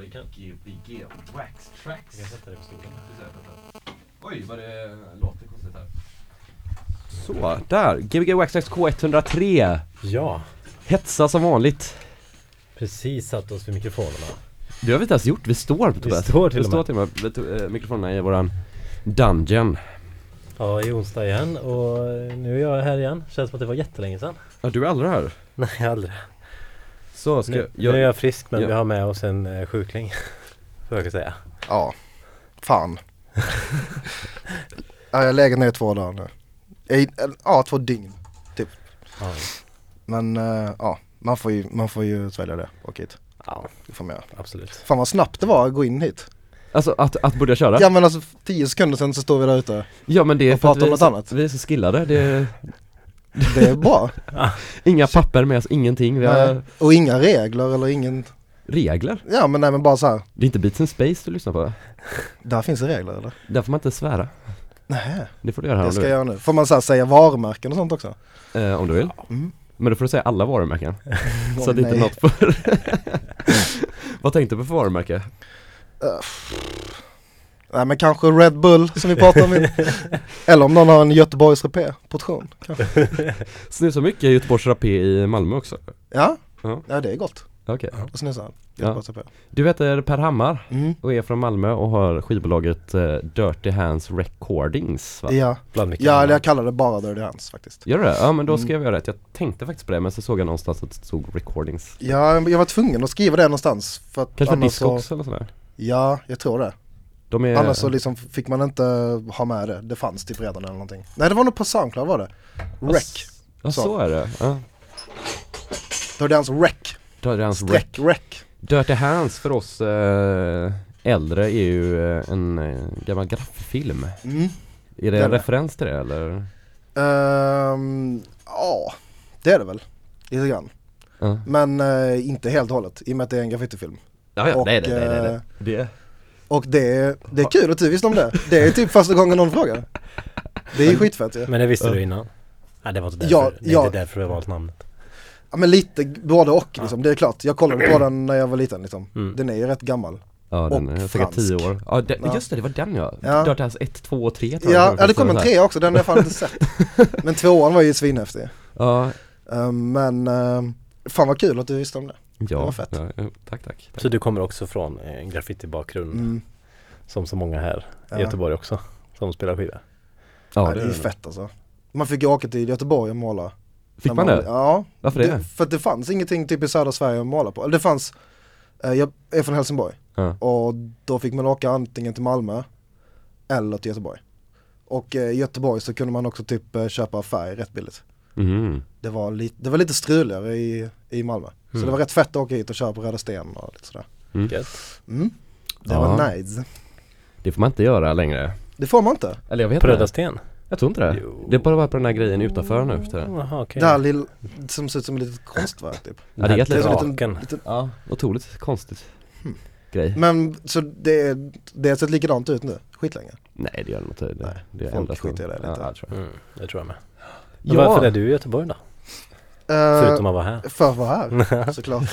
det kan Gbg Wax Tracks. Jag sätter det på stolen. Oj, vad det låter konstigt här. Så, där. Gbg Waxtrax K103. Ja, Hetsa som vanligt. precis satt oss vid mikrofonerna. Det har vi inte ens gjort, vi står Vi Tobias. står till vi och står med. till och med. Vi tog, eh, mikrofonerna i våran dungeon. Ja, i onsdag igen och nu är jag här igen. Känns som att det var jättelänge sedan. Ja, du är aldrig här. Nej, aldrig. Så, ska Nu, jag... nu är jag frisk men Ja. vi har med oss en eh, sjukling. Får jag säga. Ja, fan. ja, jag legat ner i två dagar nu. I, ja, två dygn. Ja. Men eh, ja, man får ju, man får ju svälja det och hit. ja, Det får man göra. absolut. Fan vad snabbt det var att gå in hit. Alltså att, att börja köra? Ja men alltså tio sekunder sedan så står vi där ute. Ja men det är Och för att vi, är så, vi är så skillade. Det är Det är bra. inga papper med oss, ingenting. Vi har. Och inga regler eller ingen, regler. ja men nej men bara så här. Det är inte Beats and Space du lyssnar på. där finns det regler eller? Där får man inte svära. Nej, Det får du göra här det ska jag göra nu. Får man så här säga varumärken och sånt också? Eh, om du vill. Mm. Men då får du säga alla varumärken. så att inte nej. något för... Vad tänkte du på för varumärke? Nej men kanske Red Bull som vi pratade om. Eller om någon har en Göteborgs Rapé portion. Snusar mycket Göteborgs Rapé i Malmö också. Ja, Ja. ja det är gott Okej. att snusa. Göteborgs Rapé. Du heter Per Hammar Mm. och är från Malmö och har skivbolaget eh, Dirty Hands Recordings va? Ja, Bland mycket ja jag kallar det bara Dirty Hands faktiskt. Gör du det? Ja men då ska Mm. jag rätt. Jag tänkte faktiskt på det men så såg jag någonstans att det stod Recordings. Ja, jag var tvungen att skriva det någonstans för att Kanske för annars så, Discogs eller sådär? Ja, jag tror det. De är... Annars så liksom fick man inte ha med det. Det fanns typ redan eller någonting. Nej det var nog på Soundcloud var det. Rec. Ja så. så är det. Ja. Dirty Hands Rec. Dirty Hands Rec. Streck Rec. Dirty Hands för oss eh, äldre är ju eh, en eh, gammal grafffilm. Mm. Är det en referens till det eller? Ehm, ja, det är det väl. Lite grann. Men inte helt och hållet i och med att det är en graffitifilm. ja, ja Och, nej, nej, nej, nej, Det, Och det är, det är kul att du visste om det. Det är typ första gången någon frågar. Det är ju skitfett ju. Men det visste Ja. du innan? Nej det var inte därför, Ja, det är ja. inte därför jag valt namnet. Ja men lite både och liksom, det är klart. Jag kollade på den när jag var liten liksom. Mm. Den är ju rätt gammal. ja den och är säkert tio år. Ja, det, Ja. just det, det var den ja. Ja. Dirty Hands 1, 2 och 3 tror jag. Ja, ja det kom en trea också, den har jag fan inte sett. Men tvåan var ju svinhäftig. Ja, Ehm, men ehm, fan vad kul att du visste om det. Ja, var fett. ja, tack, tack. tack. Så du kommer också från en graffiti-bakgrund Mm. som så många här Ja. i Göteborg också som spelar skiva. Ja, det är ju fett alltså. Man fick ju åka till Göteborg och måla. Fick När man det? Ja, Varför det? för att det fanns ingenting typ i södra Sverige att måla på. Eller det fanns, eh, jag är från Helsingborg. Ja. Och då fick man åka antingen till Malmö eller till Göteborg. Och eh, i Göteborg så kunde man också typ eh, köpa färg rätt billigt. Mhm. Det var, lite, det var lite struligare i, i Malmö. Så Mm. det var rätt fett att åka hit och köra på Röda Sten och lite sådär. Gött. Mm. Det Ja. var nice. Det får man inte göra längre. Det får man inte. Eller jag vet På Röda. Sten? Jag tror inte det. Jo. Det är bara på den här grejen utanför nu för tiden. Jaha okej. Det här lilla, som ser ut som ett litet konstverk typ. Ja, det är Den här jättelite- så liten- Ja, otroligt konstigt Hmm. grej. Men så det, det har sett likadant ut nu, skitlänge. Nej det gör det inte. Det, Nej, det folk ändras nog. skiter i det lite. Ja, jag tror jag. Mm, det tror jag med. Men Ja. Varför är du i Göteborg då? Eh, Förutom att vara här? För att vara här såklart.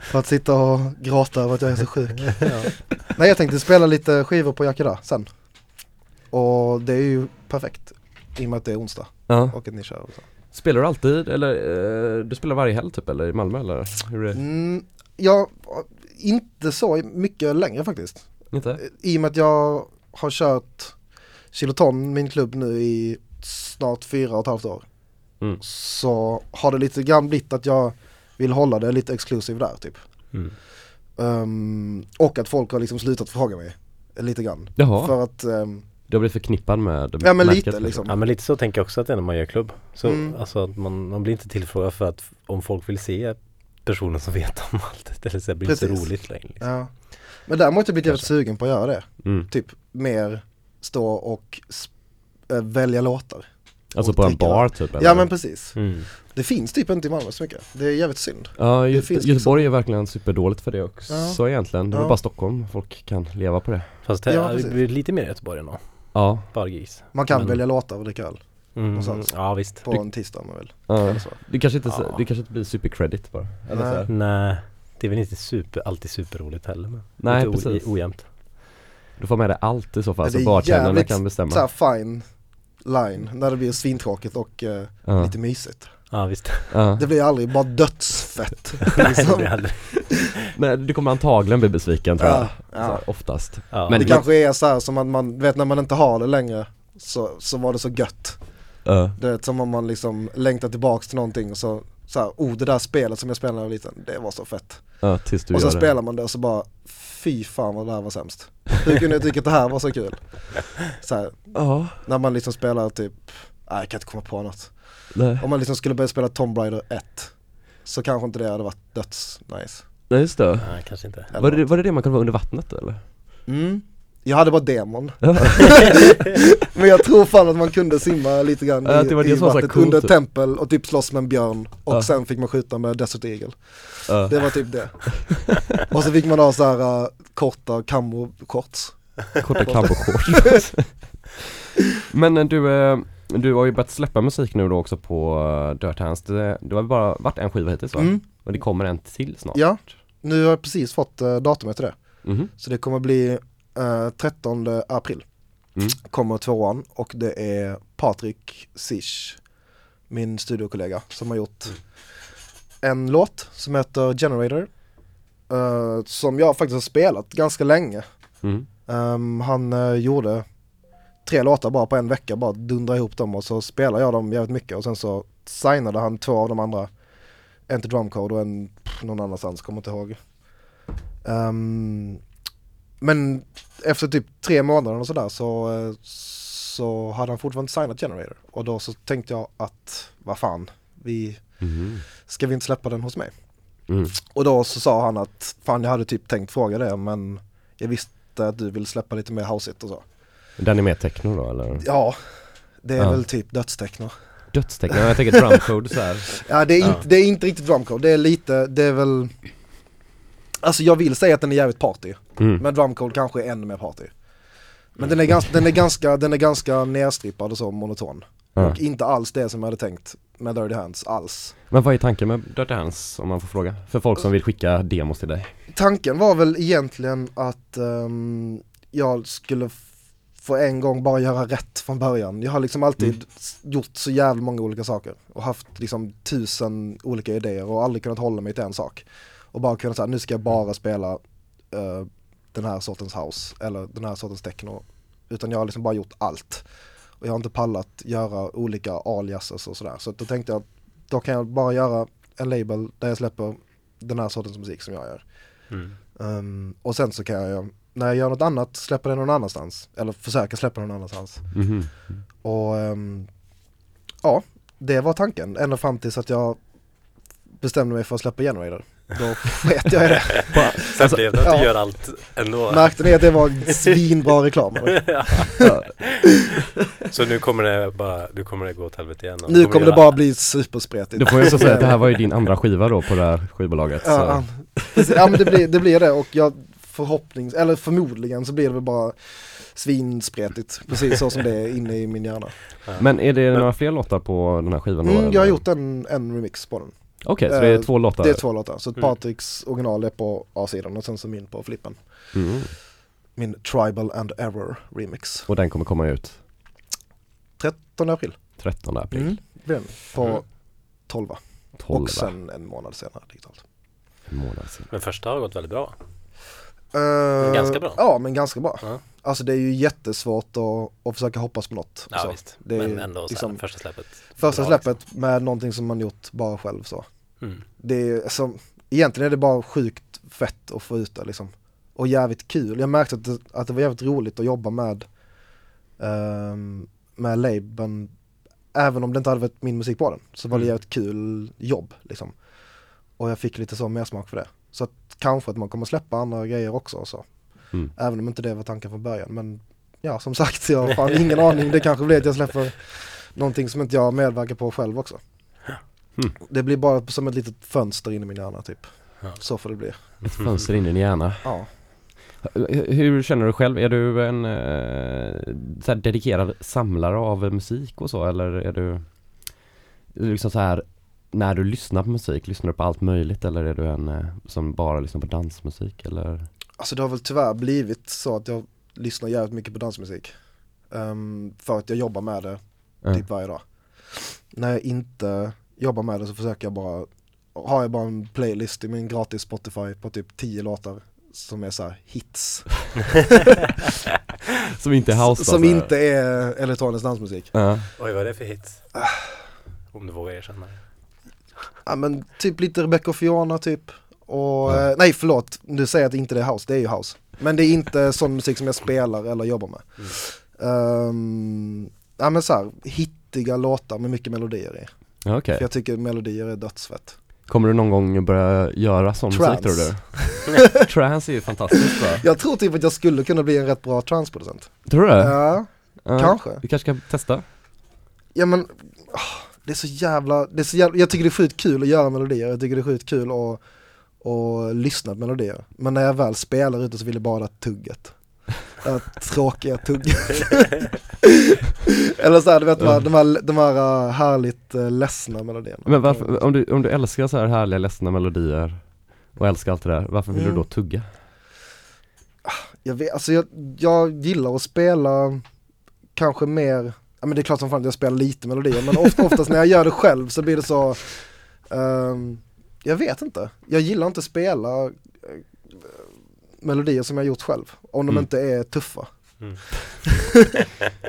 för att sitta och gråta över att jag är så sjuk. Nej jag tänkte spela lite skivor på Yakida sen. Och det är ju perfekt. I och med att det är onsdag Ja. och att ni kör och så. Spelar du alltid eller eh, du spelar varje helg typ eller i Malmö eller? Hur är det? Mm, ja, inte så mycket längre faktiskt. Inte? I och med att jag har kört Kiloton, min klubb nu i snart fyra och ett halvt år. Mm. Så har det lite grann blivit att jag vill hålla det lite exklusivt där typ. Mm. Ehm, och att folk har liksom slutat fråga mig lite grann. Jaha, För att, ehm, du har blivit förknippad med ja men märket, lite liksom. Ja men lite så tänker jag också att det är när man gör klubb. Så Mm. alltså att man, man blir inte tillfrågad för att om folk vill se personen som vet om allt. Eller så blir det inte roligt längre. Liksom. Ja. Men däremot har jag blivit jävligt sugen på att göra det. Mm. Typ mer stå och sp- äh, välja låtar. Alltså på en bar typ eller? Ja men precis. Mm. Det finns typ inte i Malmö så mycket. Det är jävligt synd. Ja, Gö- det finns liksom- Göteborg är verkligen superdåligt för det också Ja. så egentligen. Det är Ja. bara Stockholm folk kan leva på det. Fast det, Ja, det blir lite mer i Göteborg ändå. Ja, Bara gris. Man kan Men- välja låtar och dricka öl Mm. Någonstans. Ja visst. på en tisdag om man vill. ja. Eller så. Det kanske inte, Ja. det kanske inte blir supercredit bara. Eller Nej. så här. Nej. Det är väl inte super, alltid superroligt heller men Nej lite precis. O, ojämnt. Du får med dig allt i så fall så det är jävligt kan bestämma. Så här fine line när det blir svintråkigt och eh, Ja. lite mysigt. Ja visst. Ja. Det blir aldrig bara dödsfett. Nej, det liksom. aldrig. Nej, du kommer antagligen bli besviken tror jag. Ja, här, oftast. Men- Det kanske är så här som att man, vet när man inte har det längre så, så var det så gött. Ja. Det är som om man liksom längtar tillbaks till någonting och så, så här, oh det där spelet som jag spelade när jag var liten, det var så fett. Du och så det. spelar man det och så bara, fy fan vad det här var sämst. Hur kunde jag tycka att det här var så kul? Så här, Ja, när man liksom spelar typ, nej jag kan inte komma på något. nej. Om man liksom skulle börja spela Tomb Raider 1 så kanske inte det hade varit döds nice. Nej just det. Nej, kanske inte. Eller Var det, var det det man kunde vara under vattnet eller? Mm. Jag hade bara demon. Men jag tror fan att man kunde simma lite grann Ja, i, i vattnet coolt, under typ. tempel och typ slåss med en björn och Ja. sen fick man skjuta med Desert Eagle. Ja. Det var typ det. och så fick man ha så här uh, korta camo shorts. Korta kamboshorts. Men eh, du, eh, du har ju börjat släppa musik nu då också på eh, Dirt Hands. Det, det har bara varit en skiva hittills va? Mm. Och det kommer en till snart. Ja, nu har jag precis fått uh, datumet till det. Mhm. Så det kommer bli uh, 13 april. Mm. Kommer tvåan och det är Patrik Sish, min studiokollega, som har gjort en låt som heter Generator. eh, som jag faktiskt har spelat ganska länge. Mm. Ehm, han eh, gjorde tre låtar bara på en vecka, bara dundra ihop dem och så spelade jag dem jävligt mycket och sen så signade han två av de andra. En till Drumcode och en pff, någon annanstans, kommer inte ihåg. Ehm, men efter typ tre månader och sådär så, eh, så hade han fortfarande inte signat Generator. Och då så tänkte jag att, vad fan, vi, Mhm. ska vi inte släppa den hos mig? Mm. Och då så sa han att, fan jag hade typ tänkt fråga det men jag visste att du vill släppa lite mer houseigt och så. Den är mer techno då eller? Ja, det är Ja. väl typ dödsteckno. Dödstechno, jag tänker drumcode så här. Ja det är, Ja. Inte, det är inte riktigt drumcode, det är lite, det är väl Alltså jag vill säga att den är jävligt party, Mm. men drumcode kanske är ännu mer party. Men den är ganska, den är ganska, den är ganska nerstrippad och så monoton. Ja. Och inte alls det som jag hade tänkt med Dirty Hands alls. Men vad är tanken med Dirty Hands om man får fråga? För folk som vill skicka demos till dig. Tanken var väl egentligen att ehm, jag skulle f- få en gång bara göra rätt från början. Jag har liksom alltid Mm. gjort så jävla många olika saker och haft liksom tusen olika idéer och aldrig kunnat hålla mig till en sak. Och bara kunnat säga, nu ska jag bara spela eh, den här sortens house eller den här sortens techno. Utan jag har liksom bara gjort allt. Och jag har inte pallat göra olika aliases och sådär. Så då tänkte jag, då kan jag bara göra en label där jag släpper den här sortens musik som jag gör. Mm. Um, och sen så kan jag, när jag gör något annat, släppa det någon annanstans. Eller försöka släppa det någon annanstans. Mhm. Och ehm, ja, det var tanken. Ända fram tills att jag bestämde mig för att släppa Generator. Då sket jag i det. Sen blev det att du ja. gör allt ändå. Märkte ni att det var svinbra reklam? Ja. Så nu kommer det bara, nu kommer det gå åt helvete igen. Nu du kommer det göra- bara bli superspretigt. Då får jag också säga att det här var ju din andra skiva då på det här skivbolaget. Ja, ja. Så. Men det blir, det blir det och jag förhoppnings, eller förmodligen så blir det väl bara svinspretigt. Precis så som det är inne i min hjärna. Men är det några fler låtar på den här skivan då? Mm, jag har gjort en, en remix på den. Okej, så det är Eh, två låtar? Det är två låtar. Så Mm. Patriks original är på A-sidan och sen så min på flippen. Mm. Min Tribal and Error remix. Och den kommer komma ut 13 april. 13 april, Mm. På Mm. 12 12 och sen en månad senare digitalt. en månad sedan. Men första har gått väldigt bra. Eh, ganska bra. Ja men ganska bra. Ja. Alltså det är ju jättesvårt att, att försöka hoppas på något. Ja så. visst. Det är Men ändå så liksom första släppet. Första bra, släppet med någonting som man gjort bara själv så. Liksom. Mm. Det är, alltså, egentligen är det bara sjukt fett att få ut det liksom. Och jävligt kul. Jag märkte att det, att det var jävligt roligt att jobba med ehm, med labeln. Även om det inte hade varit min musik på den. Så var det Mm. jävligt kul jobb liksom. Och jag fick lite så mer smak för det. Så att kanske att man kommer släppa andra grejer också så. Mm. Även om inte det var tanken från början. Men ja som sagt, jag har fan ingen aning. Det kanske blir att jag släpper någonting som inte jag medverkar på själv också. Mm. Det blir bara som ett litet fönster in i min hjärna typ. Ja. Så får det bli. Ett fönster in i din hjärna. Ja. Hur känner du själv? Är du en eh, så här dedikerad samlare av musik och så eller är du, är du liksom så här när du lyssnar på musik, lyssnar du på allt möjligt eller är du en eh, som bara lyssnar på dansmusik eller? Alltså det har väl tyvärr blivit så att jag lyssnar jävligt mycket på dansmusik. Ehm, för att jag jobbar med det Ja. typ varje dag. När jag inte jobbar med det så försöker jag bara, har jag bara en playlist i min gratis Spotify på typ 10 låtar som är så här hits. Som inte är house då, som inte är elektronisk dansmusik. Ja. Oj, vad är det för hits? Om du vågar erkänna. Ja men typ lite Rebecca och Fiona typ. Och, Ja. eh, nej förlåt, du säger att inte det är house, det är ju house. Men det är inte sån musik som jag spelar eller jobbar med. Ehm, ja men så här, hittiga låtar med mycket melodier i. Ja, Okej. För jag tycker melodier är dödsfett. Kommer du någon gång börja göra sån musik Trance. tror du? Trance är ju fantastiskt bra. Jag tror typ att jag skulle kunna bli en rätt bra transproducent. Tror du det? Ja, Ja. kanske. Vi kanske ska testa? Ja men, det är så jävla, det är så jävla, jag tycker det är sjukt kul att göra melodier, jag tycker det är sjukt kul att, att lyssna på melodier. Men när jag väl spelar ute så vill jag bara ha tugget. Det tråkiga tugget. Eller så här, du vet de här, de här, de här uh, härligt uh, ledsna melodierna. Men varför, om du, om du älskar så här härliga ledsna melodier och älskar allt det där, varför vill Mm. du då tugga? Jag vet, alltså jag, jag gillar att spela kanske mer, ja men det är klart som fan att jag spelar lite melodier men ofta, oftast när jag gör det själv så blir det så, ehm, jag vet inte, jag gillar inte att spela eh, melodier som jag gjort själv, om de Mm. inte är tuffa.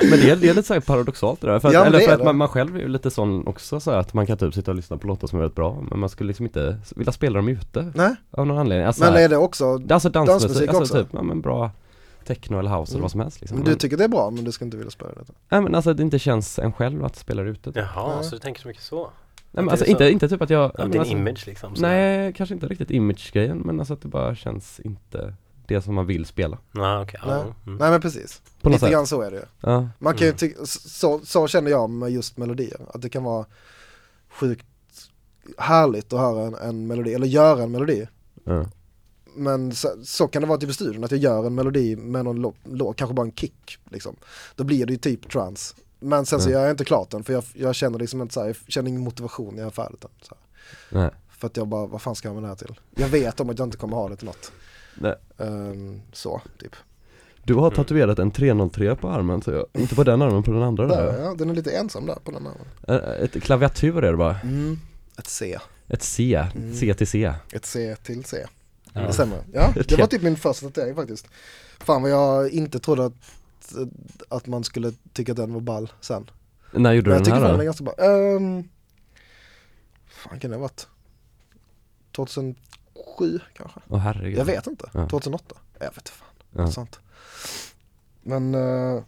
Men det är, det är lite så här paradoxalt det där, för att, Ja, eller det för att det. man, man själv är ju lite sån också så här, att man kan typ sitta och lyssna på låtar som är väldigt bra Men man skulle liksom inte vilja spela dem ute Nej, av någon anledning alltså, men är det också, alltså dansmusik, dansmusik alltså också? typ, ja men bra techno eller house eller Mm. vad som helst liksom. men du tycker det är bra men du ska inte vilja spela det? Nej men alltså det inte känns en själv att spela ute typ. Jaha, Nej. så du tänker så mycket så? Nej men alltså så- inte, inte typ att jag Ja, din alltså, image liksom? så Nej, kanske inte riktigt image-grejen men alltså att det bara känns inte det som man vill spela Nej, okej. ja, Nej. mm. Nej men precis, På något lite sätt grann så är det ju. Ja, Man kan ju Mm. tycka, så, så känner jag med just melodier, att det kan vara sjukt härligt att höra en, en melodi, eller göra en melodi. ja, Men så, så kan det vara typ i studion, att jag gör en melodi med någon låt, lå, kanske bara en kick liksom. Då blir det ju typ trance. Men sen så gör jag inte klart den, för jag, jag känner liksom inte så här, jag känner ingen motivation när jag är färdig den. Så För att jag bara, vad fan ska jag med det här till? Jag vet om att jag inte kommer ha det till något. nej. Ehm, så, typ. Du har tatuerat en 303 på armen så jag, inte på den armen, på den andra Där, där ja, den är lite ensam där på den. Ä- Ett klaviatur är det bara, Mm. Ett C, ett C, Mm. C till C ett C till C. Ja. Det stämmer. Ja, det var typ min första tatuering faktiskt. Fan vad jag inte trodde att, att man skulle tycka att den var ball sen. När gjorde Men du jag den tycker här fan den då? är ganska ball. Um, fan kan det ha varit? 2007 kanske? Åh herregud Jag vet inte. Ja. 2008? Jag vet fan. Ja. Sånt. Men eh,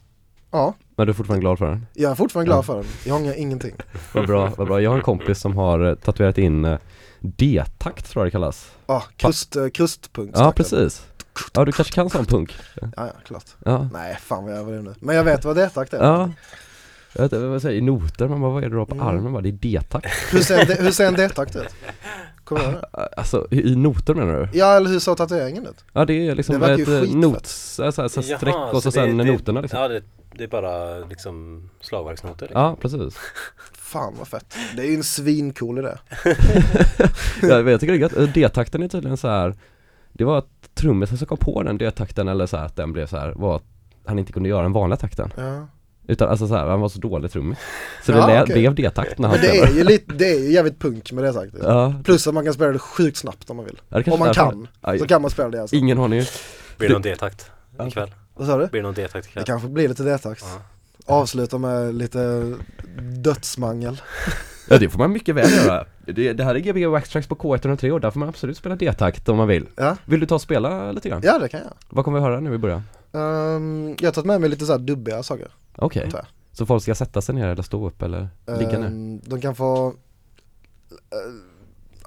ja, Men du är fortfarande glad för den? jag är fortfarande glad Ja. för den. Jag ångrar ingenting. Vad bra, vad bra. Jag har en kompis som har eh, tatuerat in eh, D-takt tror jag det kallas Ja, krust, uh, krustpunkt. Ja precis Ja du kanske kan sån punk? Ja, ja, klart. Ja, Nej, fan vad jag var nu. Men jag vet vad det är ja jag vet inte vad säger, i noter, man bara vad är det du har på Mm. armen? Bara, det är D-takt Hur ser en, de- hur ser en D-takt ut? Kommer du? Alltså i noter menar du? Ja, eller hur såg tatueringen ut? Ja det är liksom Det ett ju eh, nots, så här, så här, så här streck Jaha, och så, så det- sen det- noterna liksom Ja, det, det är bara liksom slagverksnoter? Liksom. Ja precis Fan vad fett. Det är ju en svincool idé. ja, jag tycker det är gött, Eh, D-takten är tydligen så här. Det var att trummisen som kom på den D-takten eller så här, att den blev så här, var att han inte kunde göra den vanliga takten Ja. Utan alltså så här, han var så dålig trummis Så Ja, det lät, okej. blev D-takt när han Men det spelade är ju lite, det är ju jävligt punk med det sagt. Ja, Plus att man kan spela det sjukt snabbt om man vill. ja det Om man därför- kan, Aj, så kan man spela det alltså. Ingen aning Blir det någon D-takt Ja. ikväll? Vad sa du? Blir det någon D-takt Det ikväll? kanske blir lite D-takt. Ja. Avsluta med lite dödsmangel. Ja det får man mycket väl göra Det, det här är Gbg Waxtracks på K103 och där får man absolut spela D-takt om man vill Ja, Vill du ta och spela lite grann? ja det kan jag. Vad kommer vi höra nu i början? Um, jag har tagit med mig lite så här dubbiga saker. Okej, jag. så folk ska sätta sig ner eller stå upp eller ligga ner? Ehm, de kan få, uh,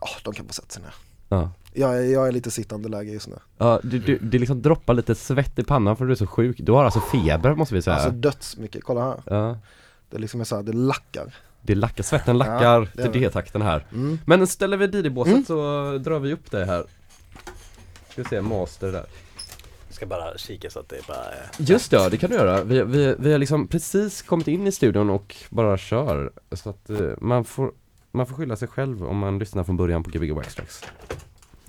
oh, de kan få sätta sig ner. Ja Jag är, jag är lite sittande läge just nu. Ja, du, du, det liksom droppar lite svett i pannan för du är så sjuk Du har alltså feber måste vi säga Alltså dödsmycket, kolla här. Ja Det är liksom är så här, det lackar. Det lackar, svetten lackar Ja, det till. D-takten här Mm. Men ställer vi DJ-båset Mm. så drar vi upp det här Ska vi se, master där Jag ska bara kika så att det bara är... Just det, ja, det kan du göra. Vi, vi, vi har liksom precis kommit in i studion och bara kör. Så att eh, man får man får skylla sig själv om man lyssnar från början på Gbg Waxtrax.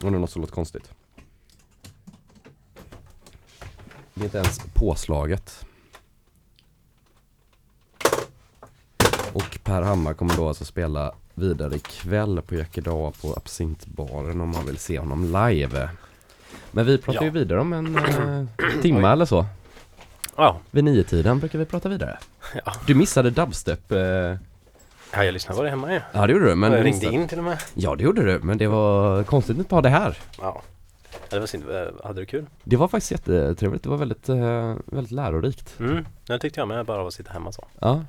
Om det är något som låter konstigt. Det är inte ens påslaget. Och Per Hammar kommer då alltså spela vidare ikväll på Jäckerdal på Absintbaren om man vill se honom live. Men vi pratar Ja. ju vidare om en eh, timme eller så. Ja, Vid nio tiden brukar vi prata vidare. Ja. Du missade dubstep. Eh, ja jag lyssnade på det hemma ju. ja det gjorde du. Men jag ringde missade- in till och med. Ja det gjorde du. Men det var konstigt att inte ha det här. Ja. Ja, Det var synd. Eh, Hade du kul? Det var faktiskt jättetrevligt. Det var väldigt, eh, väldigt lärorikt. Mm, det tyckte jag med bara av att sitta hemma så. Ja.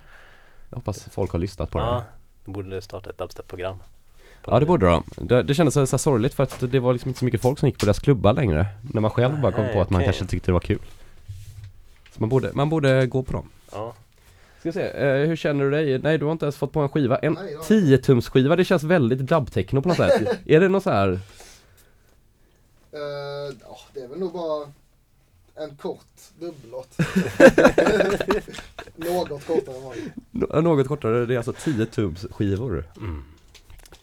Jag hoppas folk har lyssnat på det. Ja, du borde starta ett dubstep-program. Ja det borde de. Det, det kändes så sorgligt för att det var liksom inte så mycket folk som gick på deras klubbar längre. När man själv bara kom Nej, på att man kanske tyckte det var kul. Så man borde, man borde gå på dem. Ja. Ska se, eh, hur känner du dig? Nej du har inte ens fått på en skiva. En Nej, jag- 10 tums skiva, det känns väldigt dubbtechno på något sätt. är det något så här? Ja, det är väl nog bara en kort dubbellåt. Något kortare än vanligt. Nå- Något kortare, det är alltså 10 tums skivor. Mm.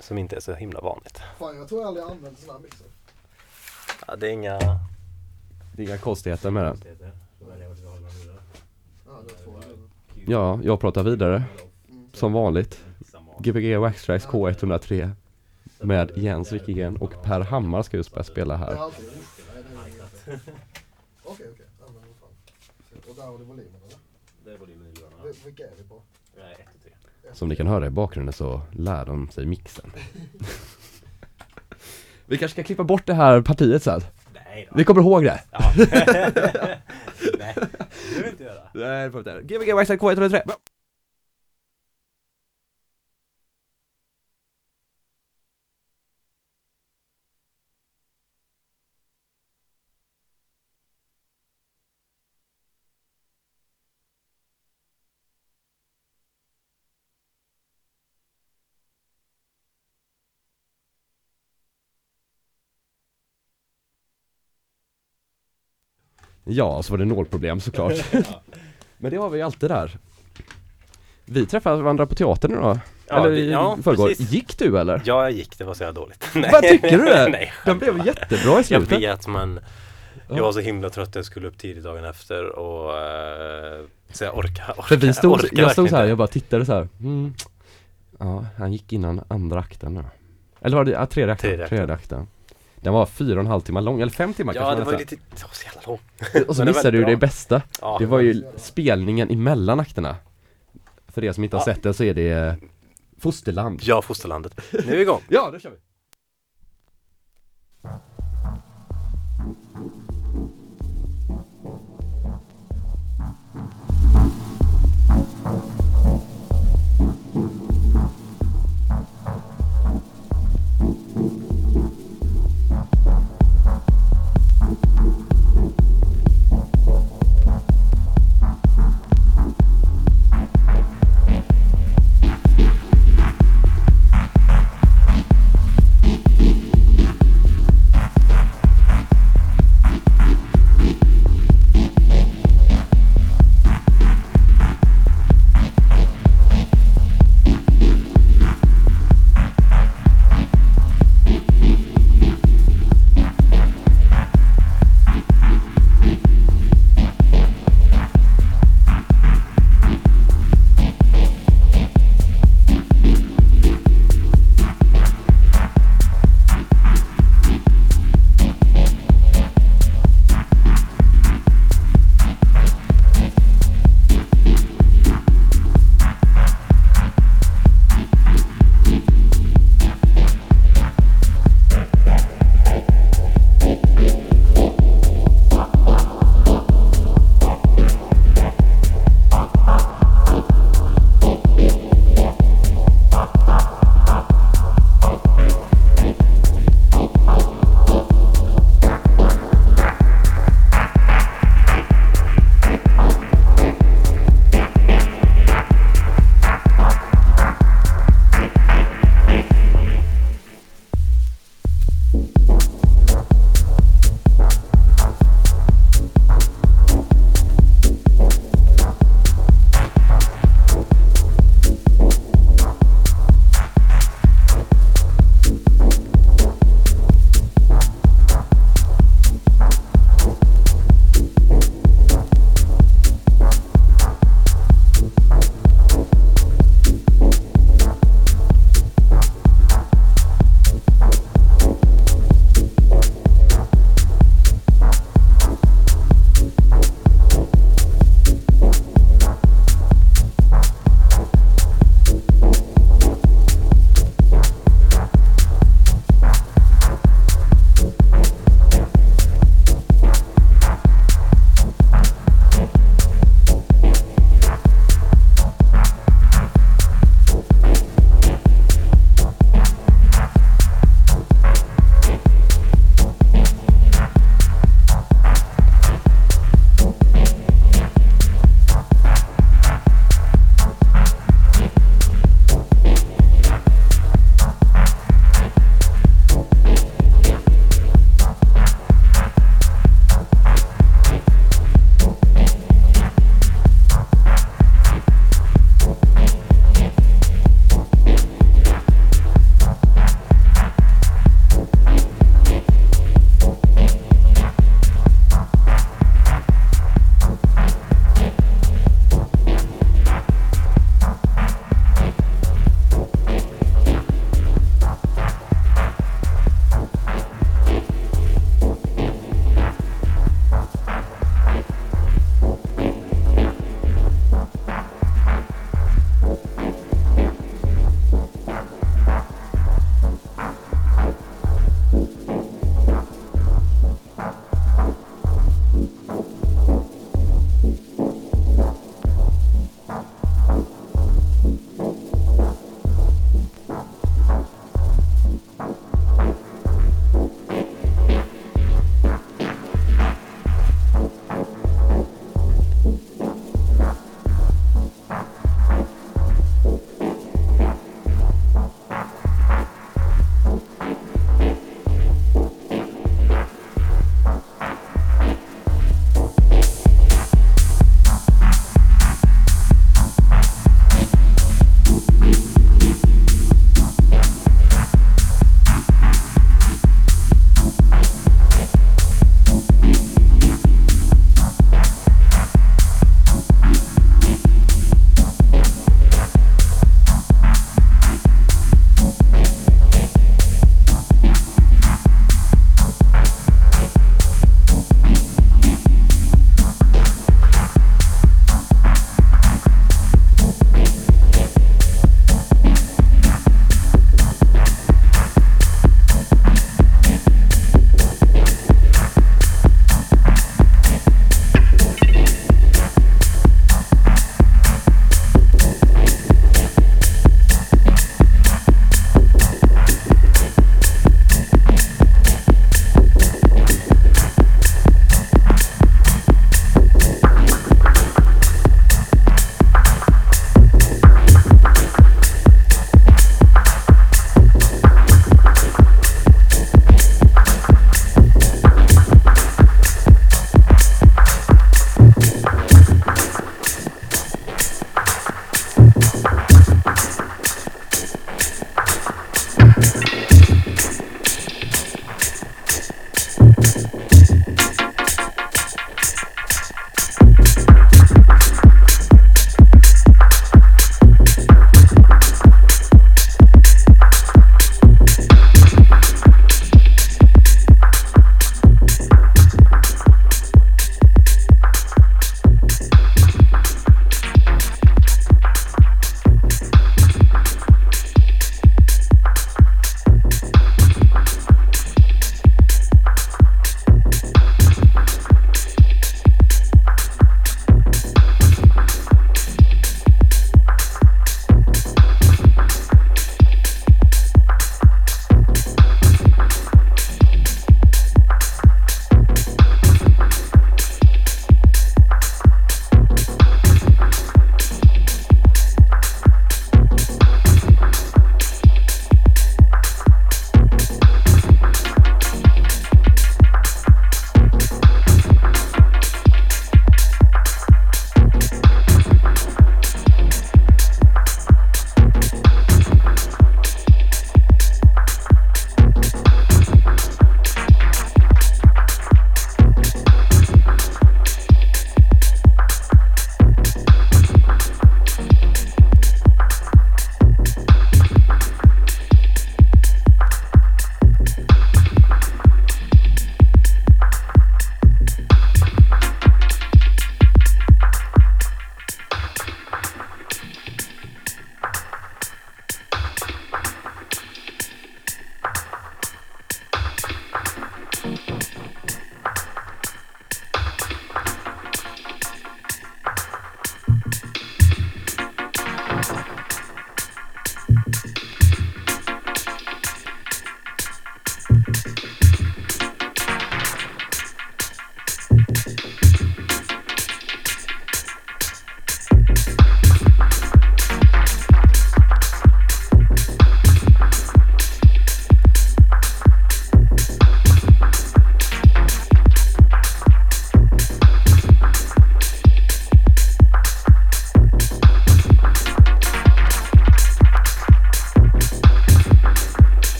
Som inte är så himla vanligt. Fan, jag tror jag aldrig använt sån här mixer. Ja, det är inga... Det är inga konstigheter med det. Ja, det är två. Ja, jag pratar vidare. Mm. Som vanligt. Gbg Waxtrax K103 med Jens Wikigren och Per Hammar ska just börja spela här. har alltid gjort det. Nej, det är inget. Okej, okej. Ja, men vad har du volymen eller? Det är volymen i lurarna. Vil- Vilka är vi på? Nej, ett och tre. Som ni kan höra i bakgrunden så lär de sig mixen. Vi kanske ska klippa bort det här partiet sen. Nej då. Vi kommer ihåg det. Ja. Nej, det vill vi inte göra. Nej, det får vi inte. Gbg Waxtrax K103. Ja, så var det nålproblem såklart. Men det har vi ju alltid där. Vi träffade varandra på teatern då. Ja, eller i ja, förrgår. precis. Gick du eller? Ja, jag gick. Det var så jävla dåligt. Vad tycker du? det? Nej, De blev jättebra i Jag slutet. vet men Ja. jag var så himla trött att jag skulle upp tidigt dagen efter och eh, så jag orkar, orkar För vi stod, orkar jag stod så här, jag bara tittade så här. Mm. Ja, han gick innan andra akten nu. Eller var det, ja, tredje akten. Tredje akten. Tredje akten. Den var fyra och en halv timme lång, eller fem timmar Ja, kanske det man var nästan. lite, det var så jävla lång. Och så missade du det bästa. Ja, Det var ju spelningen emellan akterna. För er som inte har Ja. sett den så är det eh, Fosterland. Ja, fosterlandet. Nu är vi igång. Ja, då kör vi!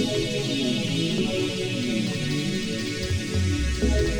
Thank you.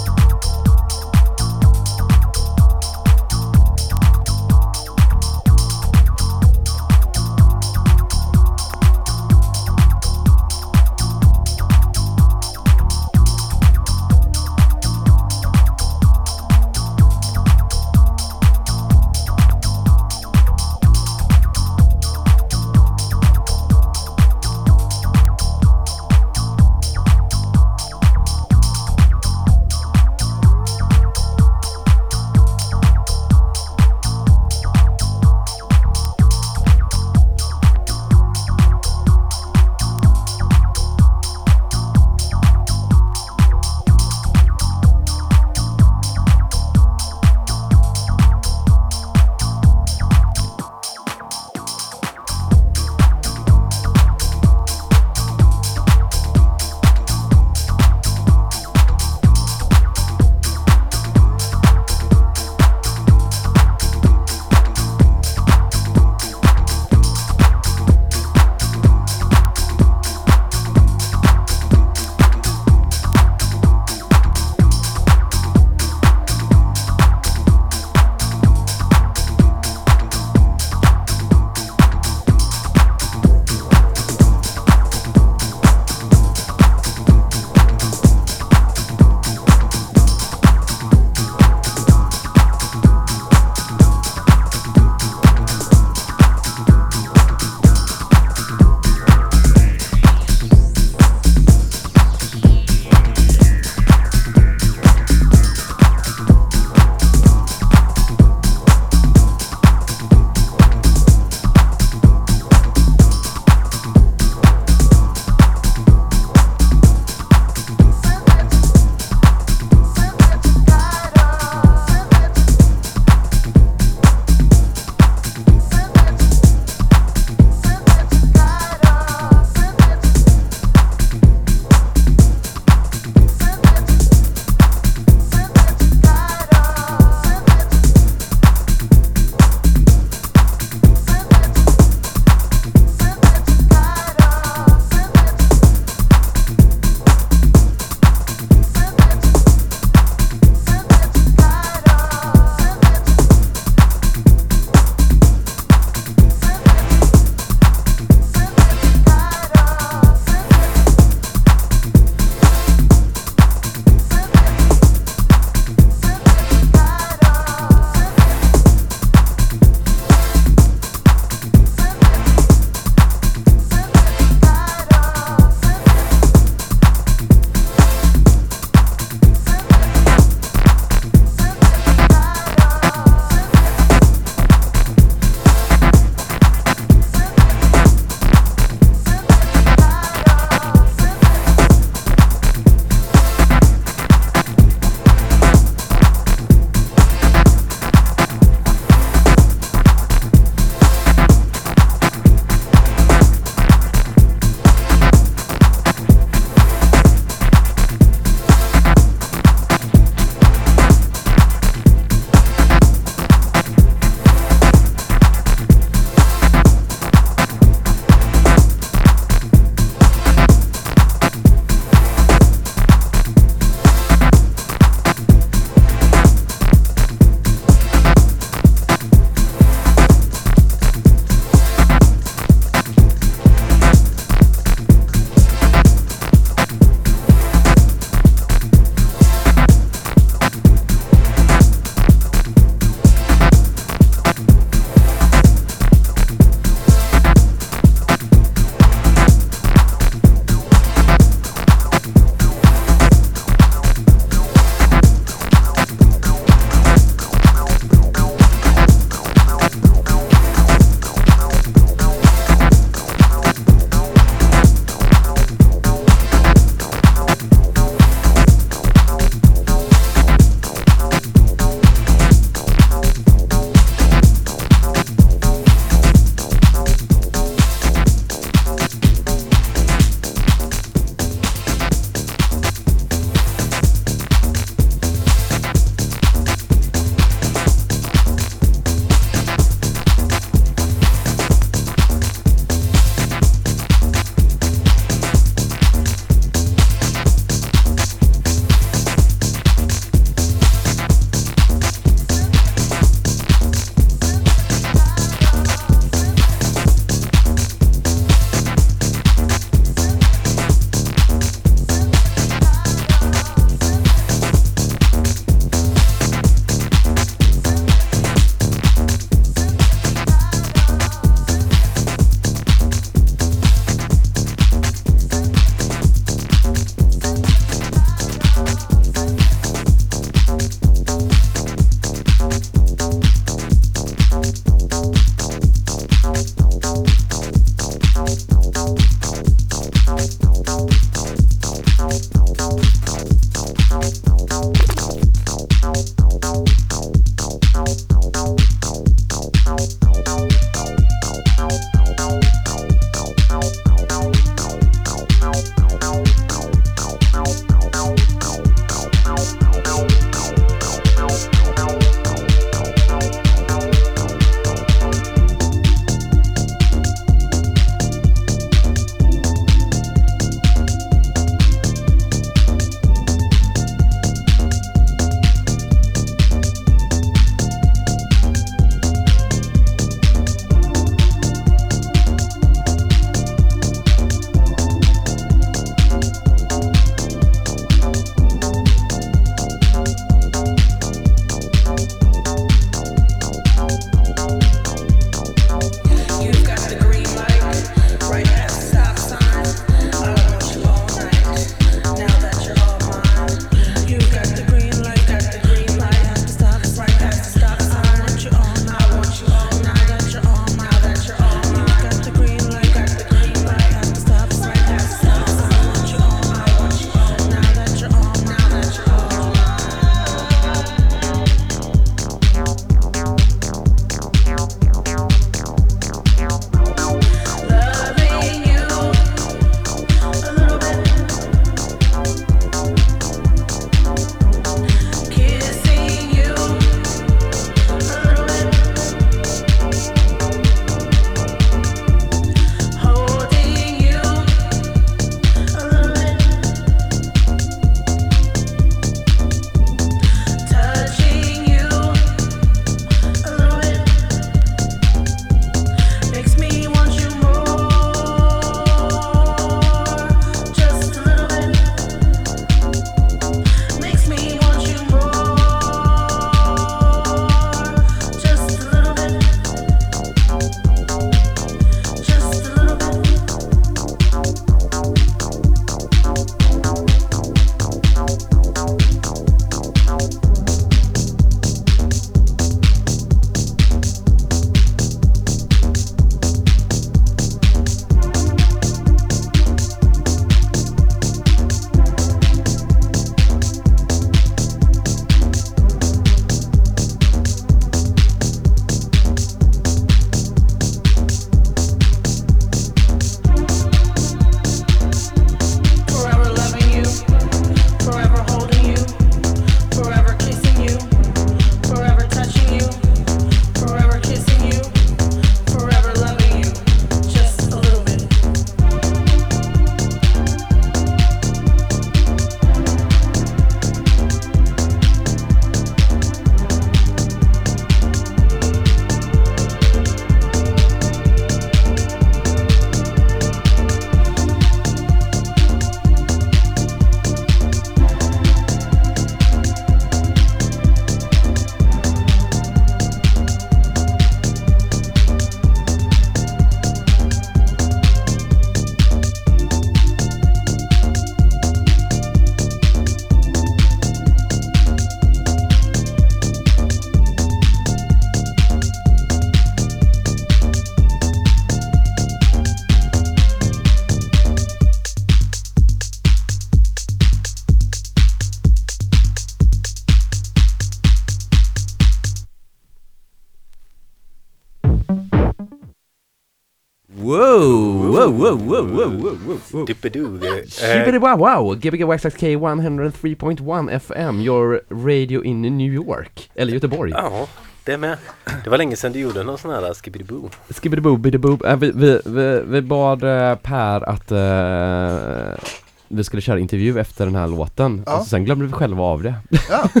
wow, Gbg YXK 103.1 FM, your radio in New York, eller Göteborg. Ja, det med. Det var länge sedan du gjorde någon sån här skibidiboo. Skibbidi-boo, biddy-boo. Äh, vi, vi, vi, vi bad eh, Per att eh, vi skulle köra intervju efter den här låten, Ja. och sen glömde vi själva av det. Ja,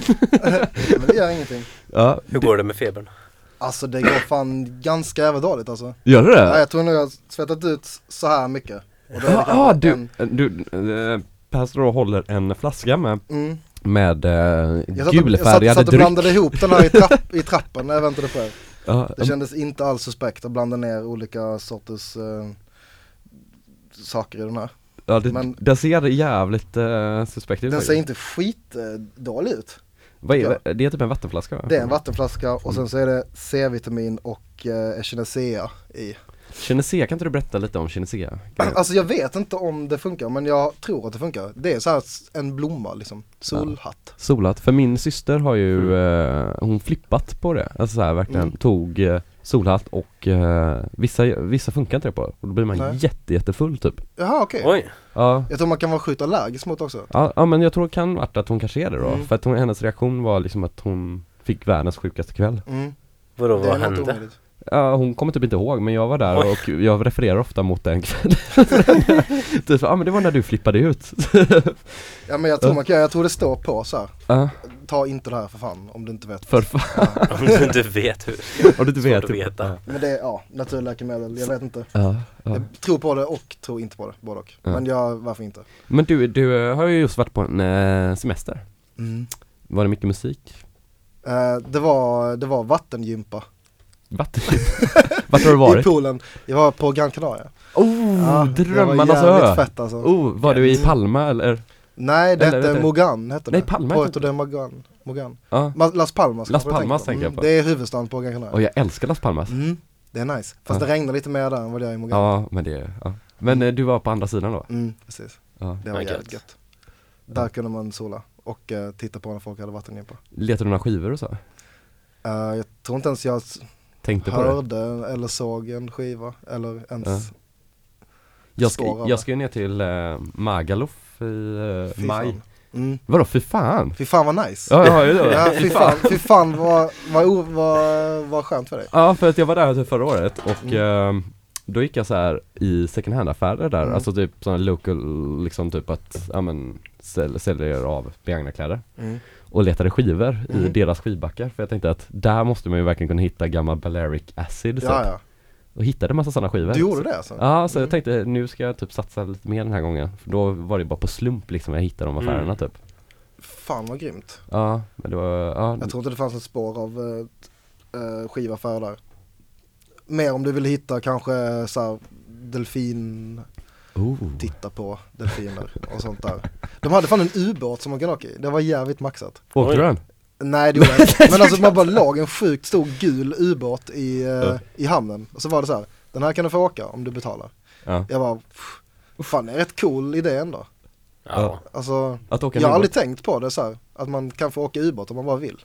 men det gör ingenting. Ja, Hur går det med febern? Alltså det går fan ganska jävla dåligt alltså. Gör du Ja, det? jag tror nog jag har svettat ut så här mycket. Och då det Ja, ah, du, en- du, eh, Per står och håller en flaska med, Mm. med eh, satt, och- jag satt, gulfärgade satt och dryck. blandade ihop den här i, trapp, i trappen när jag väntade på er. Ja, Det kändes inte alls suspekt att blanda ner olika sorters eh, saker i den här. ja, det, men- den ser jävligt eh, suspekt ut. Den ser inte skitdålig ut. Vad är, det är typ en vattenflaska va? Det är en vattenflaska och sen så är det C-vitamin och eh, echinacea i. Kinesea, kan inte du berätta lite om Kinesea? Alltså jag vet inte om det funkar men jag tror att det funkar. Det är så här en blomma liksom, solhatt. Solat, för min syster har ju, eh, hon flippat på det. Alltså så här, verkligen Mm. tog eh, solhatt och eh, vissa, vissa funkar inte det på. Och då blir man Nej. jätte, jättefull typ. Jaha okej. Oj, Ja, Jag tror man kan vara sjukt allergisk mot också. ja, ja men jag tror det kan varit att hon kanske är det då. Mm. För att hon, hennes reaktion var liksom att hon fick världens sjukaste kväll. Mm. vadå vad hände? omöjligt. Ja, hon kommer typ inte ihåg men jag var där Oj. och jag refererar ofta mot den kvällen. typ, ja men det var när du flippade ut. Ja men jag tror man kan, jag tror det står på så här. Ja, ta inte det här för fan om du inte vet. för fan, Om du inte vet hur. om du inte vet. att veta. Men det är, ja, naturläkemedel, jag vet inte. Ja, ja. Jag tror på det och tror inte på det, både och. Ja. Men jag, varför inte? Men du, du har ju just varit på en eh, semester. Mm. Var det mycket musik? Eh, det var, det var vattengympa Vatten? Vart har du i varit? poolen. Jag var på Gran Canaria. Oh, Ja, drömmarnas ö! fett alltså. Oh, var du i Mm. Palma eller? Nej det Eller, hette. Mogan hette Nej, det. Palma Puerto de Mogan. Mogan. Ma- Las Palmas Las Palmas tänker jag Mm, på. Det är huvudstaden på Gran Canaria. Och jag älskar Las Palmas. Mm, det är nice. Fast Ja. det regnar lite mer där än vad det gör i Mogan. Ja, men det, ja. Men eh, du var på andra sidan då? Mm, precis. Ja. Det var jävligt gött. Där kunde man sola och eh, titta på när folk hade vattengympa. Letade du några skivor och så? Uh, jag tror inte ens jag Tänkte på det? hörde eller såg en skiva eller ens Jag står ska, jag ska ju ner till eh, Magaluf i Fy maj. Mm. Vadå, fy fan? Fy fan vad nice. Ja, ja, ja, Ja, fy fan, fy fan vad, vad, vad, vad skönt för dig. Ja, för att jag var där typ förra året och Mm. eh, då gick jag så här i second hand affärer där, Mm. alltså typ sådana local, liksom typ att, ja men, säl, säljer av begagnade kläder Mm. Och letade skivor i Mhm. deras skivbackar för jag tänkte att där måste man ju verkligen kunna hitta gammal Balearic Acid Ja, typ. ja. och hittade massa sådana skivor Du gjorde det alltså? Ja, så jag Mm. tänkte nu ska jag typ satsa lite mer den här gången för då var det bara på slump liksom jag hittade de affärerna Mm. typ Fan vad grymt. Ja, men det var, ja, Jag tror inte det fanns ett spår av uh, uh, skivaffär där. Mer om du vill hitta kanske så här, delfin, oh. titta på delfiner och sånt där. De hade fan en ubåt som man kan åka i, det var jävligt maxat. Åkte du den? Nej det gjorde jag inte. Men alltså man bara låg en sjukt stor gul ubåt i, eh, Ja. i hamnen. Och så var det så här, den här kan du få åka om du betalar. Ja, Jag bara, pff, fan det är rätt cool idé ändå. Ja. Alltså, jag har ubåt. aldrig tänkt på det så här, att man kan få åka ubåt om man bara vill.